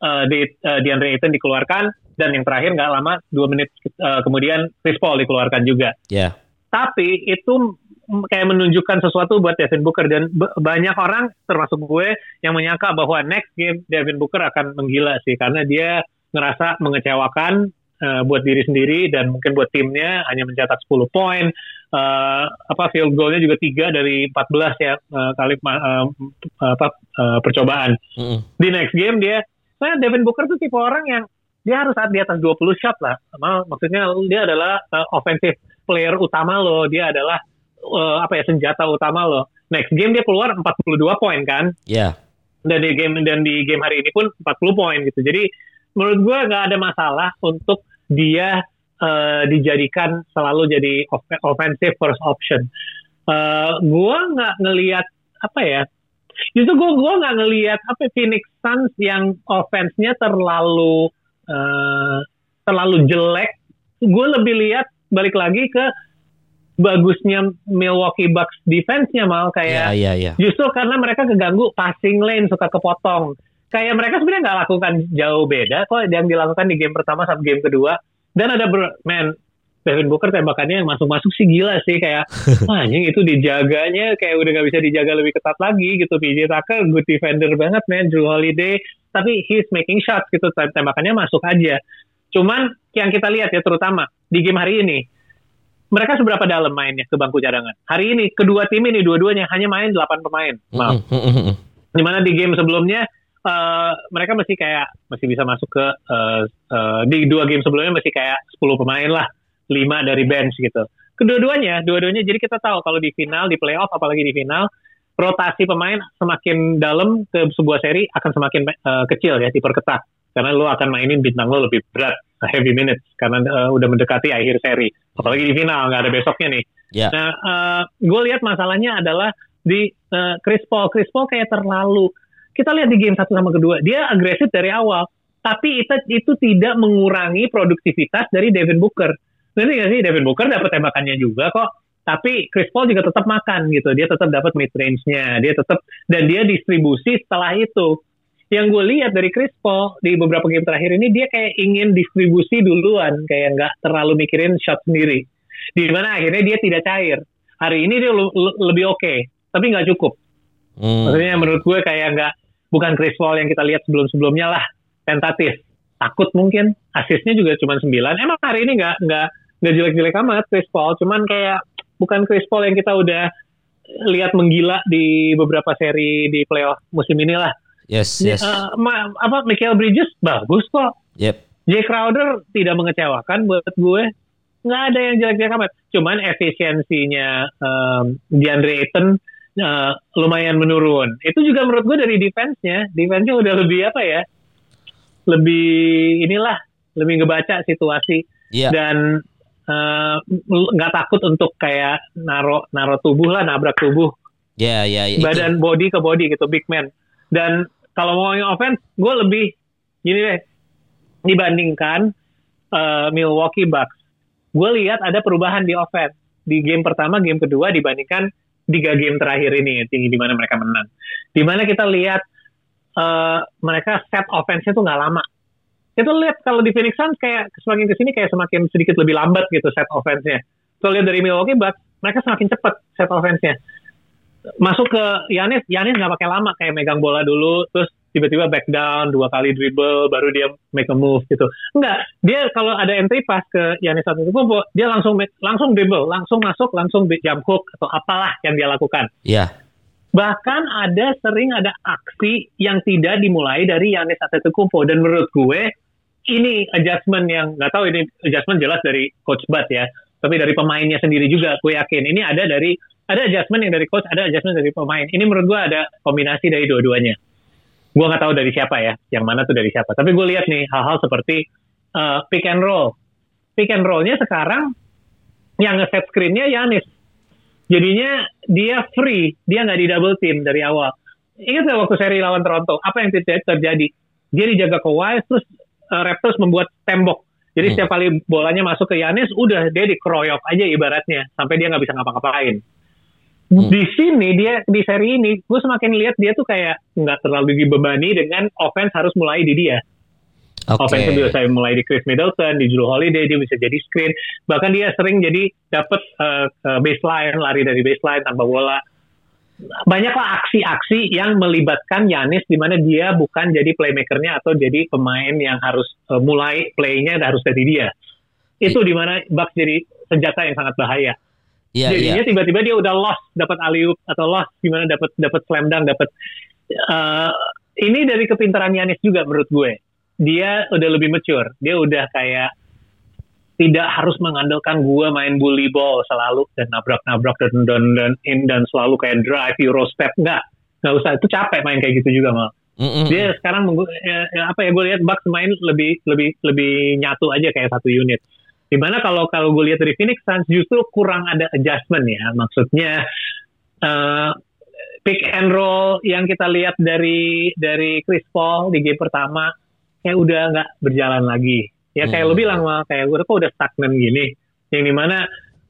C: uh, di uh, DeAndre Ayton dikeluarkan dan yang terakhir nggak lama dua menit uh, kemudian Chris Paul dikeluarkan juga.
B: Ya.
C: Tapi itu kayak menunjukkan sesuatu buat Devin Booker dan banyak orang termasuk gue yang menyangka bahwa next game Devin Booker akan menggila sih karena dia ngerasa mengecewakan uh, buat diri sendiri dan mungkin buat timnya hanya mencetak 10 poin. Uh, apa field goalnya juga tiga dari 14 ya uh, kali uh, apa uh, percobaan. Mm -hmm. Di next game dia, saya Devin Booker tuh tipe orang yang dia harus di atas 20 shot lah. Maksudnya dia adalah uh, offensive player utama lo, dia adalah uh, apa ya senjata utama lo. Next game dia keluar 42 poin kan?
B: Iya. Yeah.
C: Dan di game dan di game hari ini pun 40 poin gitu. Jadi menurut gue nggak ada masalah untuk dia uh, dijadikan selalu jadi offensive first option. Uh, gue nggak ngelihat apa ya, justru gue gue nggak ngelihat apa Phoenix Suns yang offense-nya terlalu uh, terlalu jelek. Gue lebih lihat balik lagi ke bagusnya Milwaukee Bucks defense-nya mal kayak
B: yeah, yeah, yeah.
C: justru karena mereka keganggu passing lane suka kepotong kayak mereka sebenarnya nggak lakukan jauh beda kok yang dilakukan di game pertama sampai game kedua dan ada ber, man Devin Booker tembakannya yang masuk-masuk sih gila sih kayak anjing itu dijaganya kayak udah nggak bisa dijaga lebih ketat lagi gitu. PJ Tucker good defender banget man Drew Holiday. Tapi he's making shots gitu tembakannya masuk aja. Cuman yang kita lihat ya terutama di game hari ini mereka seberapa dalam mainnya ke bangku cadangan? Hari ini kedua tim ini dua-duanya hanya main 8 pemain maaf di mana di game sebelumnya uh, mereka masih kayak masih bisa masuk ke uh, uh, di dua game sebelumnya masih kayak 10 pemain lah, lima dari bench gitu. Kedua-duanya, dua-duanya jadi kita tahu kalau di final, di playoff apalagi di final, rotasi pemain semakin dalam ke sebuah seri akan semakin uh, kecil ya diperketat karena lo akan mainin bintang lo lebih berat heavy minutes karena uh, udah mendekati akhir seri apalagi di final nggak ada besoknya nih.
B: Yeah.
C: Nah, uh, gue lihat masalahnya adalah di uh, Chris Paul. Chris Paul kayak terlalu kita lihat di game satu sama kedua, dia agresif dari awal, tapi itu itu tidak mengurangi produktivitas dari Devin Booker. Nanti nggak sih Devin Booker dapat tembakannya juga kok, tapi Chris Paul juga tetap makan gitu, dia tetap dapat mid range-nya, dia tetap dan dia distribusi setelah itu. Yang gue lihat dari Chris Paul di beberapa game terakhir ini dia kayak ingin distribusi duluan, kayak nggak terlalu mikirin shot sendiri. Di mana akhirnya dia tidak cair. Hari ini dia lebih oke, okay, tapi nggak cukup. Hmm. Maksudnya menurut gue kayak nggak bukan Chris Paul yang kita lihat sebelum-sebelumnya lah tentatif takut mungkin asisnya juga cuma 9 emang hari ini nggak nggak nggak jelek-jelek amat Chris Paul. Cuman kayak bukan Chris Paul yang kita udah lihat menggila di beberapa seri di playoff musim ini lah
B: yes yes. uh,
C: ma apa Michael Bridges? Bagus kok.
B: Yep.
C: Jay Crowder tidak mengecewakan buat gue. Nggak ada yang jelek-jelek amat. Cuman efisiensinya um, DeAndre Ayton uh, lumayan menurun. Itu juga menurut gue dari defense-nya, defense-nya udah lebih apa ya? Lebih inilah, lebih ngebaca situasi.
B: Yeah.
C: dan nggak uh, takut untuk kayak naro naro tubuh lah, nabrak tubuh.
B: Ya, yeah, ya, yeah,
C: Badan itu. body ke body gitu, big man. Dan kalau mau yang offense, gue lebih gini deh, dibandingkan uh, Milwaukee Bucks. Gue lihat ada perubahan di offense di game pertama, game kedua dibandingkan tiga game terakhir ini tinggi di mana mereka menang. Di mana kita lihat uh, mereka set offense-nya tuh nggak lama. Kita lihat kalau di Phoenix Suns kayak semakin ke sini kayak semakin sedikit lebih lambat gitu set offense-nya. Kalau lihat dari Milwaukee Bucks, mereka semakin cepat set offense-nya. Masuk ke Yanis, Yanis nggak pakai lama kayak megang bola dulu, terus tiba-tiba back down dua kali dribble baru dia make a move gitu enggak dia kalau ada entry pass ke Yanis Antetokounmpo dia langsung make, langsung dribble langsung masuk langsung jump hook atau apalah yang dia lakukan
B: iya yeah.
C: bahkan ada sering ada aksi yang tidak dimulai dari Yanis Antetokounmpo dan menurut gue ini adjustment yang nggak tahu ini adjustment jelas dari coach Bud ya tapi dari pemainnya sendiri juga gue yakin ini ada dari ada adjustment yang dari coach ada adjustment dari pemain ini menurut gue ada kombinasi dari dua-duanya gue nggak tahu dari siapa ya, yang mana tuh dari siapa. Tapi gue lihat nih hal-hal seperti uh, pick and roll. Pick and rollnya sekarang yang nge-set screennya Yanis. Jadinya dia free, dia nggak di double team dari awal. Ingat nggak waktu seri lawan Toronto, apa yang terjadi? Dia dijaga Kawhi, terus uh, Raptors membuat tembok. Jadi hmm. setiap kali bolanya masuk ke Yanis, udah dia dikeroyok aja ibaratnya, sampai dia nggak bisa ngapa-ngapain.
B: Hmm.
C: Di sini dia di seri ini gue semakin lihat dia tuh kayak nggak terlalu dibebani dengan offense harus mulai di dia.
B: Oke.
C: Offense bisa mulai di Chris Middleton, di Drew Holiday dia bisa jadi screen. Bahkan dia sering jadi dapat uh, uh, baseline, lari dari baseline tanpa bola. Banyaklah aksi-aksi yang melibatkan Yanis di mana dia bukan jadi playmakernya atau jadi pemain yang harus uh, mulai playnya harus dari dia. Itu di mana Bucks jadi senjata yang sangat bahaya.
B: Iya, iya.
C: Jadinya tiba-tiba dia udah lost dapat alley-oop atau lost gimana dapat dapat slam dunk dapat uh, ini dari kepintaran Yanis juga menurut gue. Dia udah lebih mature. Dia udah kayak tidak harus mengandalkan gue main bully ball selalu dan nabrak-nabrak dan dan dan in dan selalu kayak drive euro step. Enggak nggak usah. Itu capek main kayak gitu juga mal.
B: Mm-mm.
C: dia sekarang ya, ya, apa ya gue lihat Bucks main lebih lebih lebih nyatu aja kayak satu unit. Di mana kalau kalau gue lihat dari Phoenix Suns justru kurang ada adjustment ya. Maksudnya eh, pick and roll yang kita lihat dari dari Chris Paul di game pertama kayak udah nggak berjalan lagi ya kayak
B: Hmm.
C: lo bilang mah kayak gue kok udah stagnan gini. Yang di mana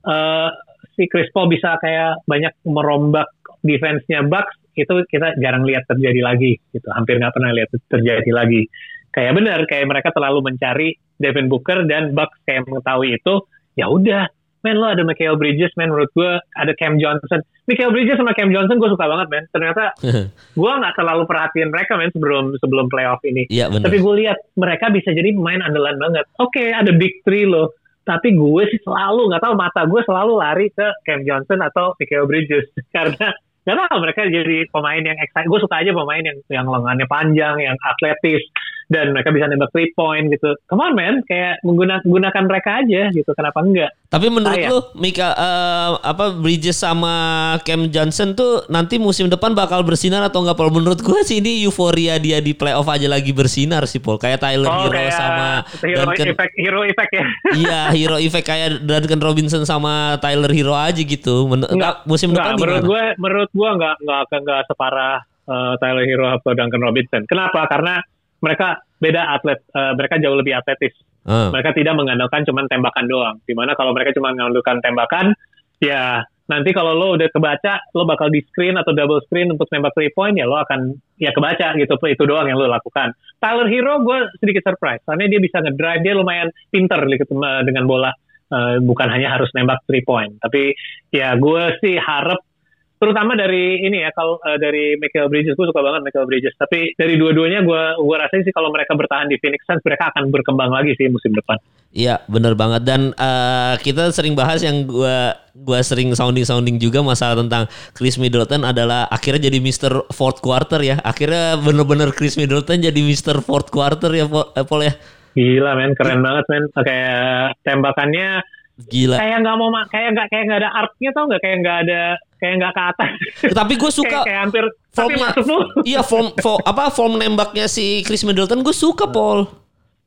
C: eh, si Chris Paul bisa kayak banyak merombak defense-nya Bucks itu kita jarang lihat terjadi lagi gitu. Hampir nggak pernah lihat terjadi lagi. Kayak benar kayak mereka terlalu mencari Devin Booker dan Bucks kayak mengetahui itu ya udah men lo ada Michael Bridges men menurut gue ada Cam Johnson Michael Bridges sama Cam Johnson gue suka banget men ternyata gue nggak terlalu perhatiin mereka men sebelum sebelum playoff ini
B: benar.
C: tapi gue lihat mereka bisa jadi pemain andalan banget. Oke, ada big three loh. Tapi gue sih selalu nggak tahu mata gue selalu lari ke Cam Johnson atau Michael Bridges karena tahu mereka jadi pemain yang excited. Gue suka aja pemain yang yang lengannya panjang, yang atletis dan mereka bisa nembak three point gitu. Come on man, kayak menggunakan gunakan mereka aja gitu. Kenapa enggak?
B: Tapi menurut
C: Sayang.
B: lu Mika eh, apa Bridges sama Cam Johnson tuh nanti musim depan bakal bersinar atau enggak Paul? Menurut gue sih ini euforia dia di playoff aja lagi bersinar sih Paul. Kayak Tyler
C: Oh,
B: Hero
C: kayak
B: sama
C: hero
B: Duncan
C: effect, hero effect ya.
B: Iya, Hero Effect kayak Duncan Robinson sama Tyler Hero aja gitu. Men-
C: Enggak,
B: musim
C: Enggak,
B: depan
C: menurut
B: gimana?
C: gue menurut gue nggak nggak akan nggak separah eh, Tyler Hero atau Duncan Robinson. Kenapa? Karena mereka beda atlet, eh, mereka jauh lebih atletis.
B: Ah.
C: Mereka tidak mengandalkan cuman tembakan doang. Di mana kalau mereka cuma mengandalkan tembakan, ya nanti kalau lo udah kebaca, lo bakal di screen atau double screen untuk nembak three point, ya lo akan ya kebaca gitu. Itu doang yang lo lakukan. Tyler Hero gue sedikit surprise, karena dia bisa ngedrive, dia lumayan pinter gitu, dengan bola. Eh, bukan hanya harus nembak three point, tapi ya gue sih harap terutama dari ini ya kalau eh, dari Michael Bridges gue suka banget Michael Bridges tapi dari dua-duanya gue gue rasain sih kalau mereka bertahan di Phoenix Suns mereka akan berkembang lagi sih musim depan
B: Iya, bener banget dan eh, kita sering bahas yang gua gua sering sounding sounding juga masalah tentang Chris Middleton adalah akhirnya jadi Mr. Fourth Quarter ya. Akhirnya bener-bener Chris Middleton jadi Mr. Fourth Quarter ya Paul, eh, ya.
C: gila men keren banget men kayak tembakannya
B: Gila.
C: kayak nggak mau ma- kayak nggak kayak nggak ada artnya tau nggak kayak nggak ada kayak nggak ke atas
B: Tapi gue suka
C: kayak, kayak hampir tapi
B: formnya.
C: masuk tuh
B: Iya form, form apa form nembaknya si Chris Middleton gue suka Paul.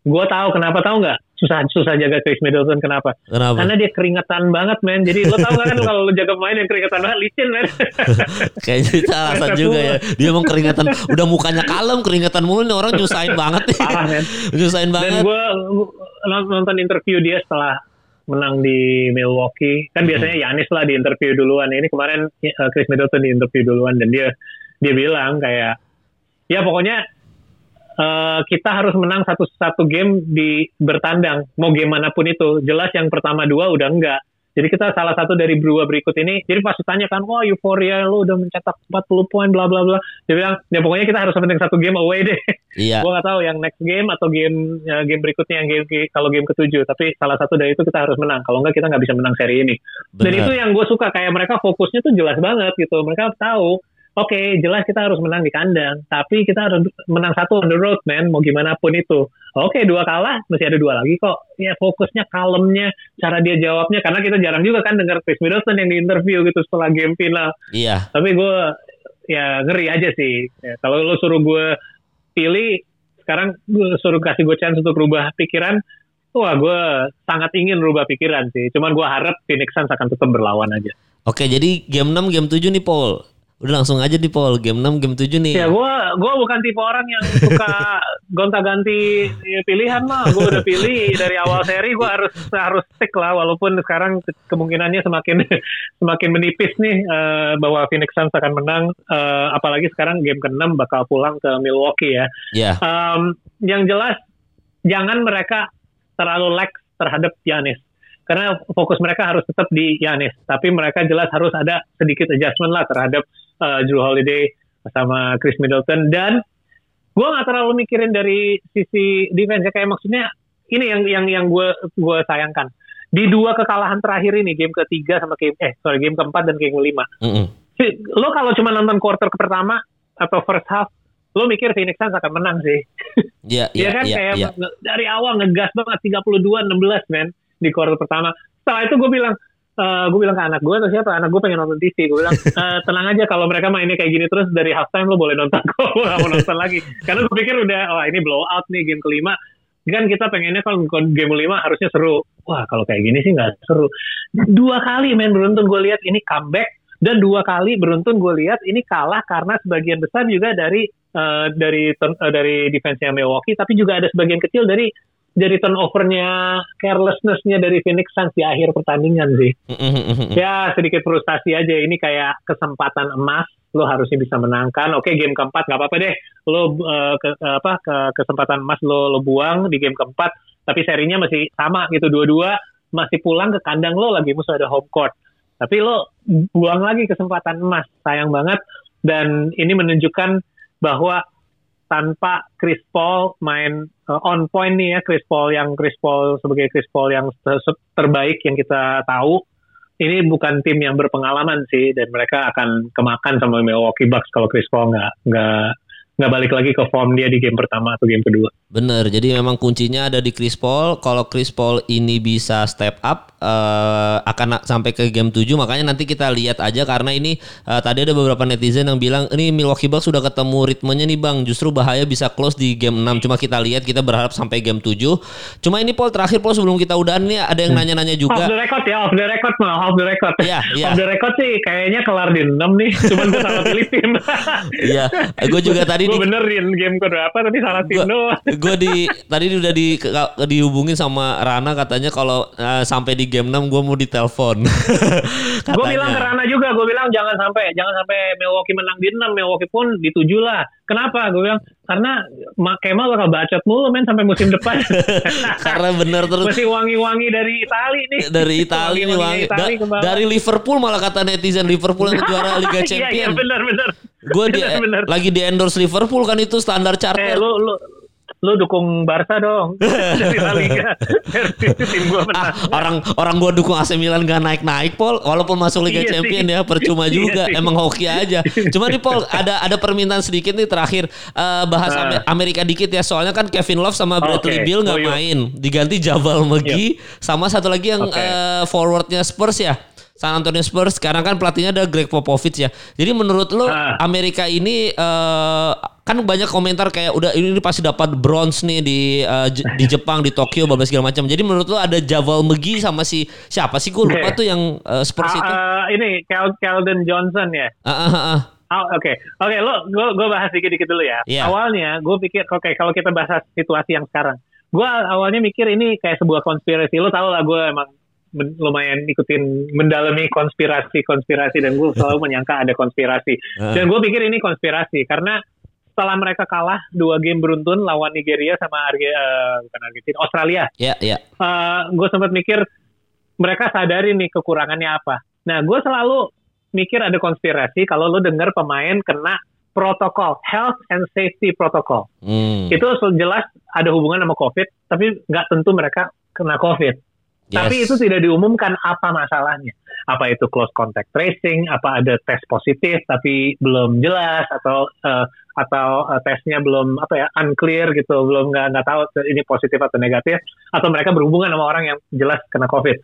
C: gue tahu kenapa tahu nggak susah susah jaga Chris Middleton kenapa
B: Kenapa?
C: karena dia keringetan banget men jadi lo tau kan kalau lo jaga pemain yang keringetan banget licin men
B: Kayaknya itu alasan juga ya. Dia emang keringatan. Udah mukanya kalem, keringatan mulu nih orang nyusahin banget nih.
C: Parah, men.
B: nyusahin
C: Dan
B: banget.
C: gue nonton interview dia setelah menang di Milwaukee. Kan biasanya Yanis lah di interview duluan. Ini kemarin eh, Chris Middleton di interview duluan dan dia dia bilang kayak ya pokoknya eh, kita harus menang satu satu game di bertandang mau game mana pun itu. Jelas yang pertama dua udah enggak. Jadi kita salah satu dari dua berikut ini. Jadi pas ditanya kan, wah euforia lu udah mencetak 40 poin bla bla bla. Dia bilang, ya pokoknya kita harus menang satu game away deh.
B: Iya.
C: gue nggak tahu yang next game atau game ya, game berikutnya yang game kalau game ketujuh. Tapi salah satu dari itu kita harus menang. Kalau nggak kita nggak bisa menang seri ini. Dan
B: Benar.
C: itu yang gue suka. Kayak mereka fokusnya tuh jelas banget gitu. Mereka tahu oke jelas kita harus menang di kandang. Tapi kita harus menang satu on the road man. Mau gimana pun itu oke dua kalah masih ada dua lagi kok. Ya fokusnya kalemnya cara dia jawabnya karena kita jarang juga kan dengar Chris Middleton yang di interview gitu setelah game final.
B: Iya.
C: tapi gue ya ngeri aja sih. Ya, kalau lo suruh gue pilih sekarang gue suruh kasih gue chance untuk rubah pikiran wah gue sangat ingin rubah pikiran sih. Cuman gue harap Phoenix Suns akan tetap berlawan aja.
B: Oke, jadi game 6, game 7 nih Paul. Udah langsung aja di Paul game 6 game 7 nih.
C: Ya gue gua bukan tipe orang yang suka gonta-ganti pilihan mah. Gue udah pilih dari awal seri gue harus harus stick lah walaupun sekarang kemungkinannya semakin semakin menipis nih eh, bahwa Phoenix Suns akan menang Eh, apalagi sekarang game ke-6 bakal pulang ke Milwaukee ya.
B: Ya.
C: Um, yang jelas jangan mereka terlalu lax terhadap Giannis. Karena fokus mereka harus tetap di Giannis. Tapi mereka jelas harus ada sedikit adjustment lah terhadap uh, Drew Holiday sama Chris Middleton. Dan gue nggak terlalu mikirin dari sisi defense ya. kayak maksudnya ini yang yang yang gue gue sayangkan di dua kekalahan terakhir ini game ketiga sama game eh sorry game keempat dan game kelima
B: Mm-mm.
C: Si- lo kalau cuma nonton quarter pertama atau first half lo mikir Phoenix Suns akan menang sih
B: Iya,
C: Iya
B: iya,
C: kan
B: iya,
C: kayak nge- dari awal ngegas banget 32-16 men di quarter pertama. Setelah itu gue bilang eh gue bilang ke anak gue atau siapa? Anak gue pengen nonton TV gue bilang "Eh, tenang aja kalau mereka mainnya kayak gini terus dari halftime lo boleh nonton. Kok gue gak mau nonton lagi. Karena gue pikir udah wah ini blow out nih game kelima. Kan kita pengennya kalau game kelima harusnya seru. Wah kalau kayak gini sih nggak seru. Dua kali main beruntun gue lihat ini comeback. Dan dua kali beruntun gue lihat ini kalah karena sebagian besar juga dari eh, dari eh, dari defense-nya Milwaukee tapi juga ada sebagian kecil dari dari turnovernya carelessness-nya dari Phoenix Suns di akhir pertandingan sih.
B: Mm-mm.
C: ya sedikit frustasi aja. Ini kayak kesempatan emas lo harusnya bisa menangkan. Oke game keempat nggak apa-apa deh. Lo eh, ke, apa ke kesempatan emas lo lo buang di game keempat tapi serinya masih sama gitu dua-dua. Masih pulang ke kandang lo lagi musuh ada home court. Tapi lo buang lagi kesempatan emas sayang banget. Dan ini menunjukkan bahwa tanpa Chris Paul main uh, on point nih ya Chris Paul yang Chris Paul sebagai Chris Paul yang ter- terbaik yang kita tahu. Ini bukan tim yang berpengalaman sih dan mereka akan kemakan sama Milwaukee Bucks kalau Chris Paul nggak nggak nggak balik lagi ke form dia di game pertama atau game kedua.
B: Bener, jadi memang kuncinya ada di Chris Paul. Kalau Chris Paul ini bisa step up, eh, akan sampai ke game 7. Makanya nanti kita lihat aja karena ini eh, tadi ada beberapa netizen yang bilang ini Milwaukee Bucks sudah ketemu ritmenya nih bang. Justru bahaya bisa close di game 6. Cuma kita lihat, kita berharap sampai game 7. Cuma ini Paul terakhir Paul sebelum kita udahan nih ada yang nanya-nanya
C: Off
B: juga.
C: the record ya, off the record mah, off the record.
B: Iya, iya.
C: Off the record sih kayaknya kelar di 6 nih, cuman gue salah pilih tim.
B: Iya, gue juga tadi
C: gue benerin game berapa tapi salah tim doang.
B: gue di tadi udah di dihubungin sama Rana katanya kalau eh, sampai di game 6 gue mau ditelepon.
C: Gue bilang ke Rana juga, gue bilang jangan sampai jangan sampai Milwaukee menang di 6, Milwaukee pun di 7 lah. Kenapa? Gue bilang karena Ma- Kemal bakal bacot mulu men sampai musim depan.
B: karena bener terus
C: Masih wangi-wangi dari Itali nih.
B: dari Italia nih Bang.
C: Itali
B: Da- dari Liverpool malah kata netizen Liverpool yang juara Liga
C: Iya, iya
B: Champion.
C: benar-benar.
B: Gue di,
C: Benar-benar.
B: lagi di endorse Liverpool kan itu standar
C: Eh
B: charter.
C: lu lu lu dukung Barca dong dari La Liga. Tim gue menang.
B: Ah, orang orang gua dukung AC Milan gak naik naik Paul walaupun masuk Liga
C: Iya
B: Champion
C: sih.
B: ya percuma
C: Iya
B: juga
C: sih.
B: emang hoki aja cuma nih Paul ada ada permintaan sedikit nih terakhir Eh, bahas
C: Ah.
B: Amer- Amerika dikit ya soalnya kan Kevin Love sama Bradley
C: Oke,
B: Beal nggak
C: iya.
B: main diganti Javal McGee sama satu lagi yang
C: Oke.
B: eh, forwardnya Spurs ya San Antonio Spurs sekarang kan pelatihnya ada Greg Popovich ya jadi menurut lo
C: Ah.
B: Amerika ini eh, kan banyak komentar kayak udah ini pasti dapat bronze nih di J- di Jepang di Tokyo bablas segala macam. Jadi menurut lo ada Javal McGee sama si siapa sih gue lupa
C: Oke.
B: tuh yang eh, Spurs
C: Ah,
B: itu.
C: eh, ini Kel Keldon Johnson ya.
B: Ah, ah, ah, ah.
C: Oh, Oke, oke, lo, gue, gue bahas dikit-dikit dulu ya.
B: Iya.
C: Awalnya gue pikir, oke, kalau kita bahas situasi yang sekarang, gue awalnya mikir ini kayak sebuah konspirasi. Lo tau lah, gue emang men- lumayan ikutin mendalami konspirasi-konspirasi dan gue selalu menyangka ada konspirasi. Dan gue pikir ini konspirasi karena setelah mereka kalah dua game beruntun lawan Nigeria sama Arge, eh, bukan Argentina, Australia,
B: Ya, ya.
C: gue sempat mikir mereka sadari nih kekurangannya apa. Nah, gue selalu mikir ada konspirasi kalau lo dengar pemain kena protokol health and safety protocol.
B: Hmm.
C: Itu jelas ada hubungan sama COVID, tapi nggak tentu mereka kena COVID. Tapi
B: Yes.
C: itu tidak diumumkan apa masalahnya. Apa itu close contact tracing, apa ada tes positif tapi belum jelas atau eh, atau eh, tesnya belum apa ya unclear gitu, belum nggak nggak tahu ini positif atau negatif atau mereka berhubungan sama orang yang jelas kena COVID.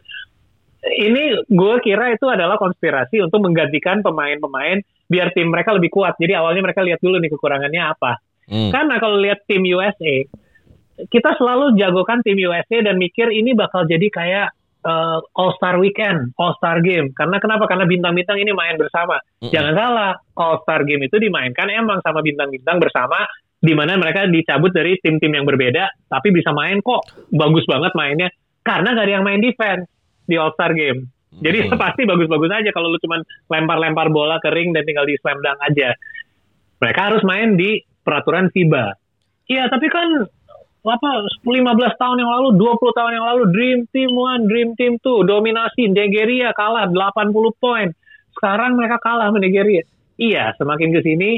C: Ini gue kira itu adalah konspirasi untuk menggantikan pemain-pemain biar tim mereka lebih kuat. Jadi awalnya mereka lihat dulu nih kekurangannya apa.
B: Hmm.
C: Karena kalau lihat tim USA, kita selalu jagokan tim USA dan mikir ini bakal jadi kayak uh, All Star Weekend, All Star Game. Karena kenapa? Karena bintang-bintang ini main bersama.
B: Mm-mm.
C: Jangan salah, All Star Game itu dimainkan emang sama bintang-bintang bersama di mana mereka dicabut dari tim-tim yang berbeda tapi bisa main kok bagus banget mainnya karena gak ada yang main defense di All Star Game. Jadi
B: Hmm.
C: pasti bagus-bagus aja kalau lu cuman lempar-lempar bola ke ring dan tinggal di slam dunk aja. Mereka harus main di peraturan FIBA. Iya, tapi kan apa 15 tahun yang lalu, 20 tahun yang lalu Dream Team One, Dream Team Two dominasi Nigeria kalah 80 poin. Sekarang mereka kalah sama Nigeria. Iya, semakin ke sini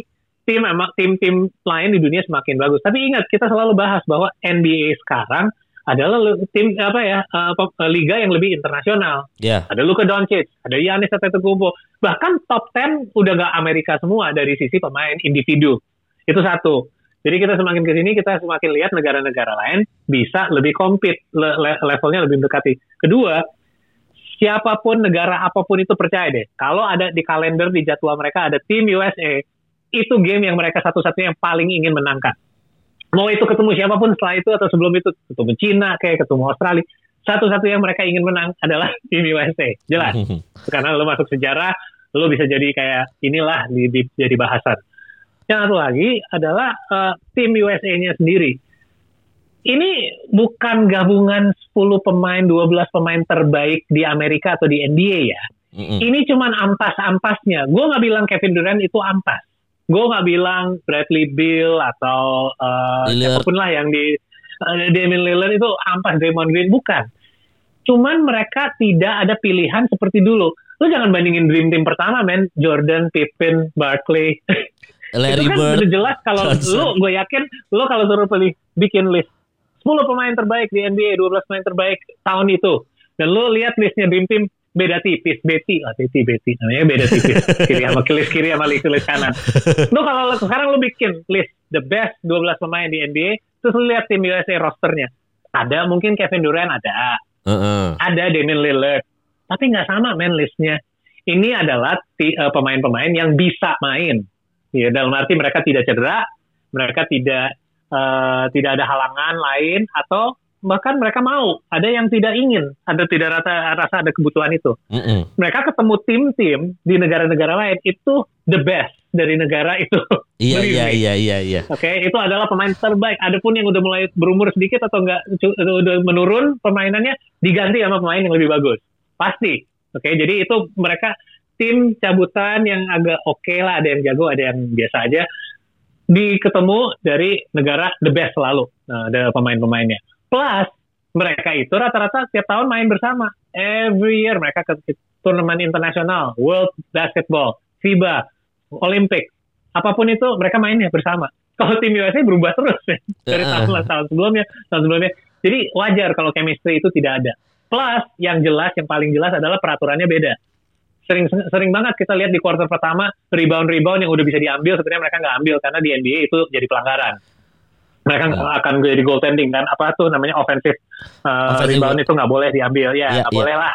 C: tim emang tim-tim lain di dunia semakin bagus. Tapi ingat kita selalu bahas bahwa NBA sekarang adalah tim apa ya eh, eh, liga yang lebih internasional.
B: Ya.
C: Ada Luka Doncic, ada Giannis Antetokounmpo. Bahkan top 10 udah gak Amerika semua dari sisi pemain individu. Itu satu. Jadi kita semakin ke sini kita semakin lihat negara-negara lain bisa lebih compete, le- le- levelnya lebih mendekati. Kedua, siapa pun negara apa pun itu percaya deh, kalau ada di kalender di jadwal mereka ada tim USA, itu game yang mereka satu-satunya yang paling ingin menangkan. Mau itu ketemu siapa pun setelah itu atau sebelum itu, ketemu Cina kayak ketemu Australia, satu-satunya yang mereka ingin menang adalah tim USA. Jelas karena lo masuk sejarah, lo bisa jadi kayak inilah di, di- jadi bahasan. Yang satu lagi adalah eh, tim USA-nya sendiri. Ini bukan gabungan 10 pemain, 12 pemain terbaik di Amerika atau di NBA ya.
B: Mm-mm.
C: Ini cuman ampas-ampasnya. Gue nggak bilang Kevin Durant itu ampas. Gue nggak bilang Bradley Beal atau
B: Lillard.
C: siapa pun lah yang di eh, Damian Lillard itu ampas Draymond Green bukan. Cuman mereka tidak ada pilihan seperti dulu. Lu jangan bandingin Dream Team pertama, men. Jordan, Pippen, Barkley.
B: Larry
C: itu kan
B: Bird.
C: udah jelas kalau lu, gue yakin lu kalau suruh pilih bikin list 10 pemain terbaik di NBA, 12 pemain terbaik tahun itu. Dan lu lihat listnya Dream Team beda tipis, Betty, ah Betty, Betty, namanya beda tipis, kiri sama list kiri sama list, list kanan. Lu kalau sekarang lu bikin list the best 12 pemain di NBA, terus lu lihat tim USA rosternya. Ada mungkin Kevin Durant ada,
B: Heeh.
C: ada Damian Lillard, tapi nggak sama men listnya. Ini adalah eh, pemain-pemain yang bisa main. Ya, dalam arti mereka tidak cedera, mereka tidak eh, tidak ada halangan lain atau bahkan mereka mau. Ada yang tidak ingin, ada tidak rasa rasa ada kebutuhan itu.
B: Mm-mm.
C: Mereka ketemu tim-tim di negara-negara lain itu the best dari negara itu.
B: Iya iya iya iya iya.
C: Oke, itu adalah pemain terbaik. Adapun yang udah mulai berumur sedikit atau enggak udah menurun permainannya diganti sama pemain yang lebih bagus. Pasti. Oke, jadi itu mereka tim cabutan yang agak oke lah, ada yang jago, ada yang biasa aja. Di ketemu dari negara the best selalu. Nah, ada pemain-pemainnya. Plus mereka itu rata-rata setiap tahun main bersama. Every year mereka ke turnamen internasional, World Basketball, FIBA, Olympic, apa pun itu mereka mainnya bersama. Kalau tim USA berubah terus ya. dari
B: Ya.
C: tahun tahun sebelumnya, tahun sebelumnya. Jadi wajar kalau chemistry itu tidak ada. Plus yang jelas, yang paling jelas adalah peraturannya beda. Sering sering banget kita lihat di quarter pertama rebound-rebound yang udah bisa diambil sebenarnya mereka nggak ambil karena di NBA itu jadi pelanggaran. Mereka akan jadi goaltending kan apa tuh namanya offensive, uh,
B: Offensive
C: rebound itu nggak boleh diambil. Ya
B: Iya,
C: nggak
B: iya.
C: boleh lah.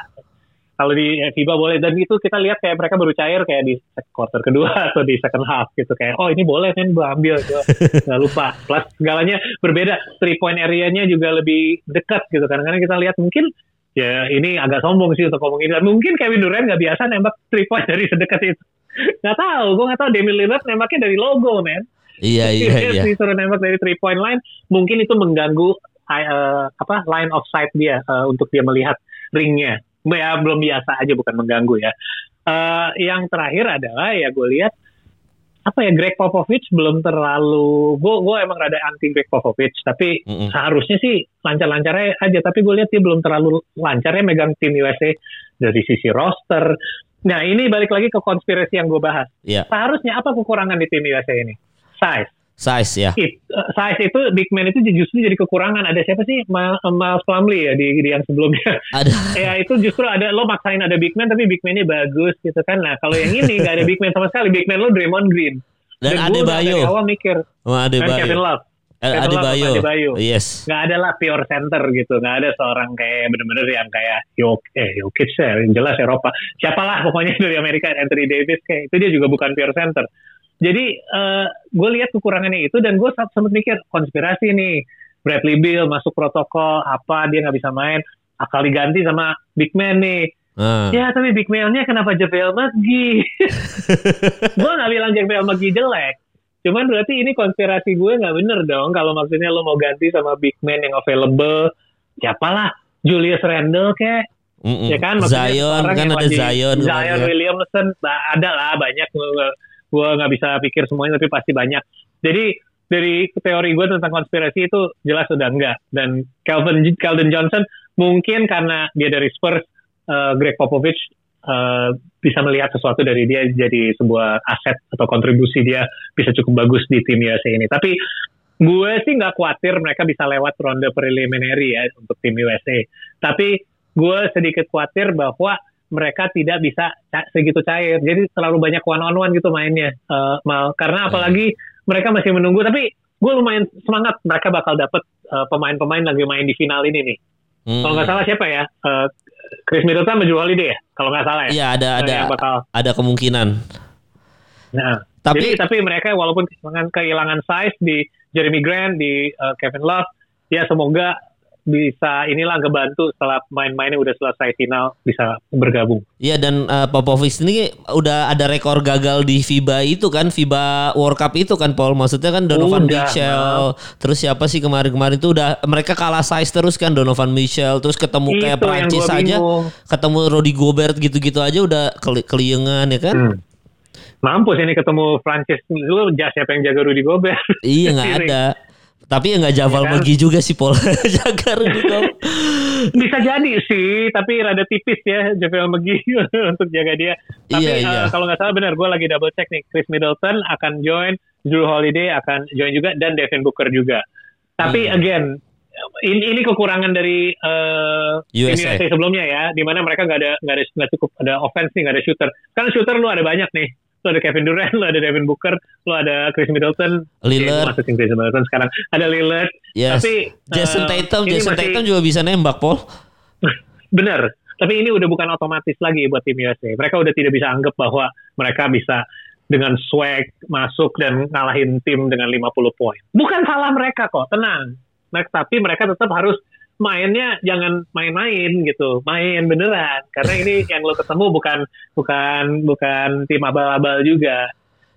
C: Kalau di FIBA boleh. Dan itu kita lihat kayak mereka baru cair kayak di quarter kedua atau di second half gitu kayak oh ini boleh kan gue ambil. Gue nggak lupa. Plus segalanya berbeda. Three point area-nya juga lebih dekat gitu kadang-kadang kita lihat mungkin ya ini agak sombong sih untuk ngomong ini. Mungkin Kevin Durant nggak biasa nembak three point dari sedekat itu. Nggak tahu gue nggak tahu. Damian Lillard nembaknya dari logo men
B: Iya iya iya.
C: disuruh nembak dari three point line. Mungkin itu mengganggu eh, apa line of sight dia eh, untuk dia melihat ringnya. Ya belum biasa aja bukan mengganggu ya. Eh, yang terakhir adalah ya gue lihat apa ya Greg Popovich belum terlalu gue gue emang rada anti Greg Popovich tapi
B: Mm-mm.
C: seharusnya sih lancar-lancarnya aja tapi gue lihat dia belum terlalu lancar ya megang tim USA dari sisi roster nah ini balik lagi ke konspirasi yang gue bahas
B: Iya.
C: seharusnya apa kekurangan di tim USA ini size
B: Size ya.
C: It, uh, size itu big man itu justru jadi kekurangan. Ada siapa sih Miles Plumlee ya di, di yang sebelumnya?
B: Ada.
C: ya itu justru ada lo maksain ada big man tapi big man-nya bagus gitu kan. Nah kalau yang ini nggak ada big man sama sekali. Big man lo Draymond Green.
B: Dan Ade
C: udah dari
B: Bayo.
C: awal mikir Kevin
B: Bayo. Eh,
C: Kevin Love sama
B: Bayo.
C: Bayo.
B: Yes.
C: Nggak ada lah pure center gitu. Nggak ada seorang kayak bener-bener yang kayak Yok, eh Jokic ya, yang jelas Eropa. Siapalah pokoknya dari Amerika Anthony Davis kayak itu dia juga bukan pure center. Jadi eh gue lihat kekurangannya itu dan gue sempat mikir konspirasi nih. Bradley Beal masuk protokol apa dia nggak bisa main. akal diganti sama big man nih.
B: Ah.
C: Ya tapi big man-nya kenapa JPL McGee? gue nggak bilang JPL McGee jelek. Cuman berarti ini konspirasi gue nggak bener dong. Kalau maksudnya lo mau ganti sama big man yang available. Siapalah. Julius Randle kayak.
B: Mm-mm.
C: Ya kan? Maksudnya
B: Zion kan ada Zion.
C: Zion
B: kemarin.
C: Williamson. Ada lah banyak. Gue nggak bisa pikir semuanya tapi pasti banyak. Jadi dari teori gue tentang konspirasi itu jelas udah enggak. Dan Calvin Calvin Johnson mungkin karena dia dari Spurs, eh, Greg Popovich eh, bisa melihat sesuatu dari dia jadi sebuah aset atau kontribusi dia bisa cukup bagus di tim USA ini. Tapi gue sih nggak khawatir mereka bisa lewat ronde preliminary ya untuk tim USA. Tapi gue sedikit khawatir bahwa mereka tidak bisa segitu cair. Jadi terlalu banyak one on one gitu mainnya. Eh, Mal. Karena apalagi mereka masih menunggu. Tapi gue lumayan semangat mereka bakal dapet eh, pemain-pemain lagi main di final ini nih.
B: Mm.
C: Kalau nggak salah siapa ya? Eh, Chris Middleton Jrue Holiday ya? Kalau nggak salah ya.
B: Iya ada ada
C: bakal.
B: ada kemungkinan.
C: Nah,
B: Tapi
C: Jadi tapi mereka walaupun kehilangan, kehilangan size di Jeremy Grant, di uh, Kevin Love, ya semoga bisa inilah ngebantu setelah main-mainnya udah selesai final bisa bergabung.
B: Iya dan uh, Popovich ini udah ada rekor gagal di FIBA itu kan FIBA World Cup itu kan Paul maksudnya kan Donovan
C: Udah,
B: Mitchell terus siapa sih kemarin-kemarin itu udah mereka kalah size terus kan Donovan Mitchell terus ketemu kayak
C: Itu yang
B: Prancis aja ketemu Rudy Gobert gitu-gitu aja udah keli keliengan ya kan
C: Hmm. Mampus ini ketemu Francis lu jas siapa yang jaga Rudy Gobert?
B: iya nggak ada tapi ya nggak Javal
C: Iya kan?
B: McGee juga sih Paul jaga Rudy Gobert
C: Bisa jadi sih, tapi rada tipis ya JPL McGee untuk jaga dia. Tapi
B: Iya,
C: eh,
B: iya.
C: kalau nggak salah benar, gue lagi double check nih. Chris Middleton akan join, Drew Holiday akan join juga, dan Devin Booker juga. Tapi
B: Hmm.
C: again, ini, ini kekurangan dari eh, tim
B: USA.
C: USA sebelumnya ya, di mana mereka nggak ada nggak ada nggak cukup ada offense nih, nggak ada shooter. Kan shooter lu ada banyak nih. Lu ada Kevin Durant, lu ada Devin Booker, lu ada Chris Middleton,
B: Lillard.
C: Masukin Chris Middleton sekarang. Ada Lillard.
B: yes
C: Tapi
B: Jason
C: eh,
B: Tatum Jason
C: masih-
B: Tatum juga bisa nembak Paul
C: Bener. Tapi ini udah bukan otomatis lagi buat tim USA. Mereka udah tidak bisa anggap bahwa mereka bisa dengan swag masuk dan ngalahin tim dengan 50 poin. Bukan salah mereka kok, tenang. Mereka, tapi mereka tetap harus mainnya jangan main-main gitu, main beneran. Karena ini yang lo ketemu bukan bukan bukan tim abal-abal juga.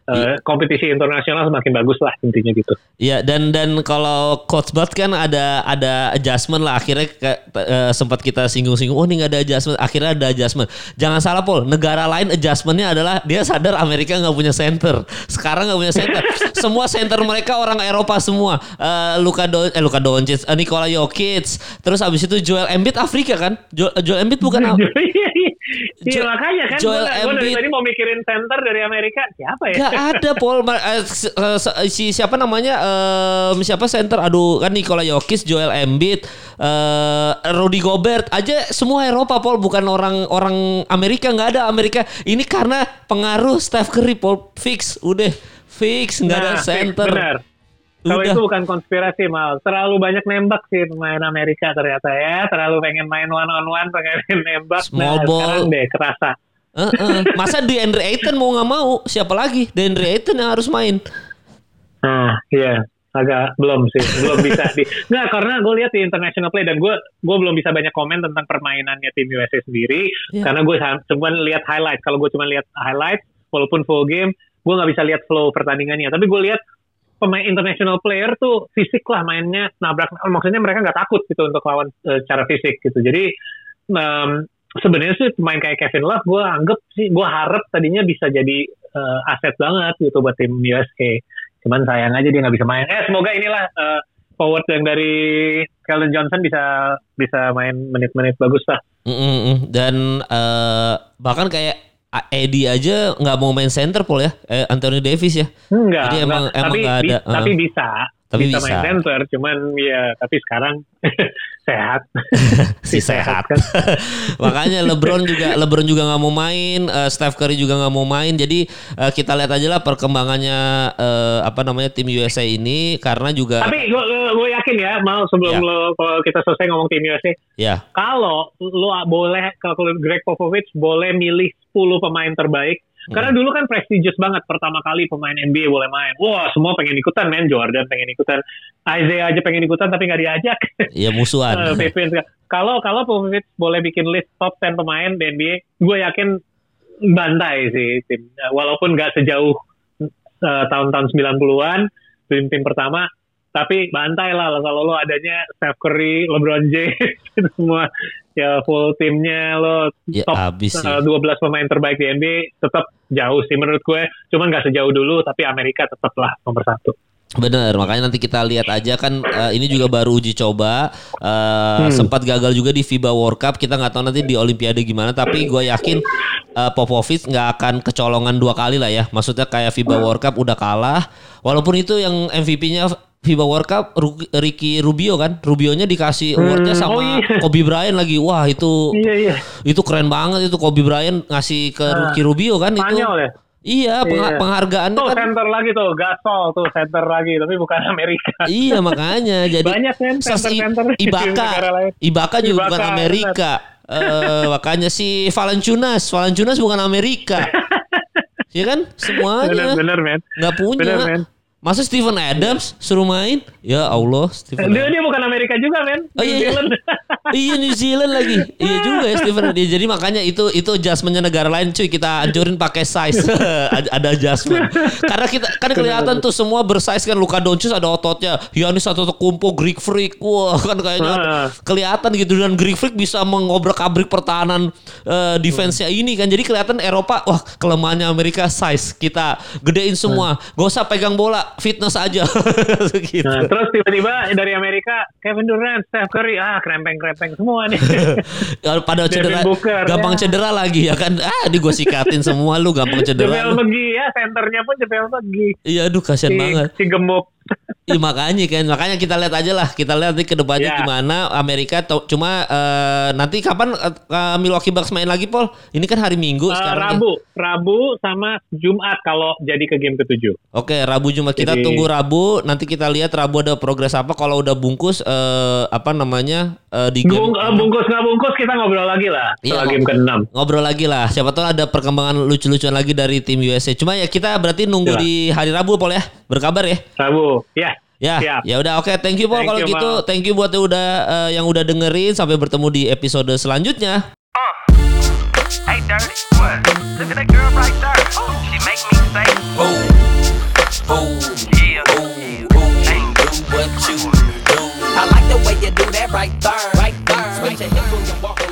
C: Eh, kompetisi internasional semakin bagus lah intinya gitu.
B: Iya dan dan kalau coach Bud kan ada ada adjustment lah. Akhirnya ke- eh, sempat kita singgung-singgung oh ini nggak ada adjustment. Akhirnya ada adjustment. Jangan salah Paul negara lain adjustmentnya adalah dia sadar Amerika nggak punya center. Sekarang nggak punya center. Semua center mereka orang Eropa semua. Eh, Luka Don eh Luka Doncic eh, Nikola Jokic. Terus abis itu Joel Embiid Afrika kan? Jo- Joel Embiid bukan
C: Iya
B: Jo-
C: makanya kan
B: Joel
C: gue dari
B: Embiid.
C: tadi mau mikirin center dari Amerika siapa ya?
B: Gak ada Paul Ma- eh, eh, s- si siapa namanya em, siapa center aduh kan Nikola Jokic Joel Embiid eh Rudy Gobert aja semua Eropa Paul bukan orang orang Amerika nggak ada Amerika ini karena pengaruh Steph Curry Paul fix udah fix nggak ada
C: Nah,
B: center
C: Benar. Kalau itu bukan konspirasi mal, terlalu banyak nembak sih pemain Amerika ternyata ya, terlalu pengen main one on one, pengen nembak.
B: Small
C: nah,
B: ball.
C: sekarang deh kerasa.
B: Eh, eh. masa di Andre Ayton mau nggak mau siapa lagi di Andre Ayton yang harus main
C: Nah, iya agak belum sih, belum bisa di. Nggak karena gue lihat di international play dan gue gue belum bisa banyak komen tentang permainannya tim USA sendiri
B: Iya.
C: karena gue cuma lihat highlight. Kalau gue cuma lihat highlight, walaupun full game, gue nggak bisa lihat flow pertandingannya. Tapi gue lihat pemain international player tuh fisik lah mainnya nabrak. Maksudnya mereka nggak takut gitu untuk lawan eh, secara fisik gitu. Jadi em, sebenarnya sih pemain kayak Kevin Love gue anggap sih gue harap tadinya bisa jadi eh, aset banget gitu buat tim USA. Cuman sayang aja dia nggak bisa main. Eh semoga inilah eh, forward yang dari Keldon Johnson bisa bisa main menit-menit bagus lah.
B: Mm, mm, mm. dan eh, bahkan kayak Eddie aja nggak mau main center Paul ya eh, Anthony Davis ya
C: Enggak,
B: Jadi emang-
C: enggak.
B: emang
C: tapi, bi-
B: ada, eh.
C: tapi bisa.
B: Tapi
C: bisa,
B: bisa.
C: main center, cuman ya tapi sekarang sehat.
B: si sehat.
C: kan.
B: Makanya LeBron juga LeBron juga nggak mau main, eh, Steph Curry juga nggak mau main. Jadi eh, kita lihat aja lah perkembangannya eh, apa namanya tim USA ini karena juga
C: Tapi gue gue yakin ya, mau sebelum
B: Ya.
C: lo kalau kita selesai ngomong tim USA,
B: ya
C: kalau lo boleh kalau Greg Popovich boleh milih 10 pemain terbaik, Karena dulu kan prestigious banget pertama kali pemain NBA boleh main. Wah, semua pengen ikutan men. Jordan pengen ikutan. Isaiah aja pengen ikutan tapi nggak diajak.
B: Iya musuhan.
C: Eh, Kalau kalau Popovich boleh bikin list top 10 pemain di NBA, gue yakin bantai sih tim. Eh, Walaupun nggak sejauh eh, tahun-tahun 90-an tim-tim pertama, tapi bantai lah kalau lo adanya Steph Curry, LeBron James, itu semua ya full timnya lo
B: Ya
C: top
B: habis sih.
C: eh, 12 pemain terbaik di NBA tetap jauh sih menurut gue. Cuman nggak sejauh dulu, tapi Amerika tetaplah nomor satu.
B: Bener, makanya nanti kita lihat aja kan eh, ini juga baru uji coba eh, sempat gagal juga di FIBA World Cup. Kita nggak tahu nanti di Olimpiade gimana tapi gue yakin eh, Popovich nggak akan kecolongan dua kali lah ya. Maksudnya kayak FIBA World Cup udah kalah. Walaupun itu yang MVP-nya FIBA World Cup Ricky Rubio kan? Rubionya dikasih awardnya sama
C: oh iya.
B: Kobe Bryant lagi. Wah itu
C: Iya iya.
B: itu keren banget itu. Kobe Bryant ngasih ke Ricky Rubio kan itu.
C: Ya.
B: Iya
C: Iya.
B: penghargaannya
C: Tuh
B: kan
C: center lagi tuh, Gasol tuh center lagi, tapi bukan Amerika.
B: Iya makanya jadi
C: Banyak
B: Sas I-
C: center-center di
B: Ibaka. Ibaka juga
C: Ibaka,
B: bukan Amerika Eh, makanya si Valanciunas Valanciunas bukan Amerika Iya kan semuanya
C: Bener-bener men.
B: nggak punya
C: Bener men.
B: Masa Steven Adams suruh main? Ya Allah Steven
C: Dia
B: Adams.
C: dia bukan Amerika juga men.
B: Oh, iya,
C: New
B: iya.
C: Zealand.
B: iya New Zealand lagi. Iya juga ya Steven Adams. jadi makanya itu itu adjustmentnya negara lain cuy. Kita anjurin pakai size. Ada adjustment. Karena kita kan kelihatan tuh semua bersize kan. Luka Doncic ada ototnya. Giannis satu kumpo Greek Freak. Wah kan kayaknya
C: Ah.
B: kelihatan gitu. Dan Greek Freak bisa mengobrak abrik pertahanan eh, defense-nya ini kan. Jadi kelihatan Eropa wah kelemahannya Amerika size. Kita gedein semua. Gak usah pegang bola fitness aja gitu
C: Nah, terus tiba-tiba dari Amerika Kevin Durant, Steph Curry, ah krempeng-krempeng semua nih.
B: Ya, pada cedera
C: Booker,
B: gampang
C: ya.
B: cedera lagi ya kan ah di gue sikatin semua lu gampang cedera
C: Jebel
B: lu.
C: McGee ya, senternya pun Jebel McGee.
B: iya aduh kasihan
C: Si,
B: banget
C: si gemuk.
B: Iya makanya kan makanya kita lihat aja lah kita lihat nanti ke depannya
C: Ya.
B: gimana Amerika to- cuma eh, nanti kapan eh, Milwaukee Bucks main lagi Paul ini kan hari Minggu
C: Eh,
B: sekarang ya.
C: Rabu, Rabu sama Jumat kalau jadi ke game ketujuh.
B: Oke Rabu Jumat kita
C: Jadi-
B: tunggu Rabu nanti kita lihat Rabu ada progres apa kalau udah bungkus eh, apa namanya eh, di game
C: Bung, eh, bungkus nggak bungkus kita ngobrol lagi lah
B: Iya,
C: setelah game ke-6.
B: ngobrol lagi lah. Siapa tahu ada perkembangan lucu-lucuan lagi dari tim USA. Cuma ya kita berarti nunggu
C: Siap.
B: di hari Rabu Paul ya. Berkabar ya.
C: Rabu, ya.
B: Ya,
C: Siap.
B: ya udah oke. Thank you Paul
C: Thank
B: kalau
C: you,
B: gitu.
C: Mal.
B: Thank you buat yang udah eh, yang udah dengerin sampai bertemu di episode selanjutnya.
D: Hey, dirty, what? Look at that girl right there. She make me say, yeah,
E: boom, boom. Do what you do. I like the way you do that right there, right there. Switch your hips when you walk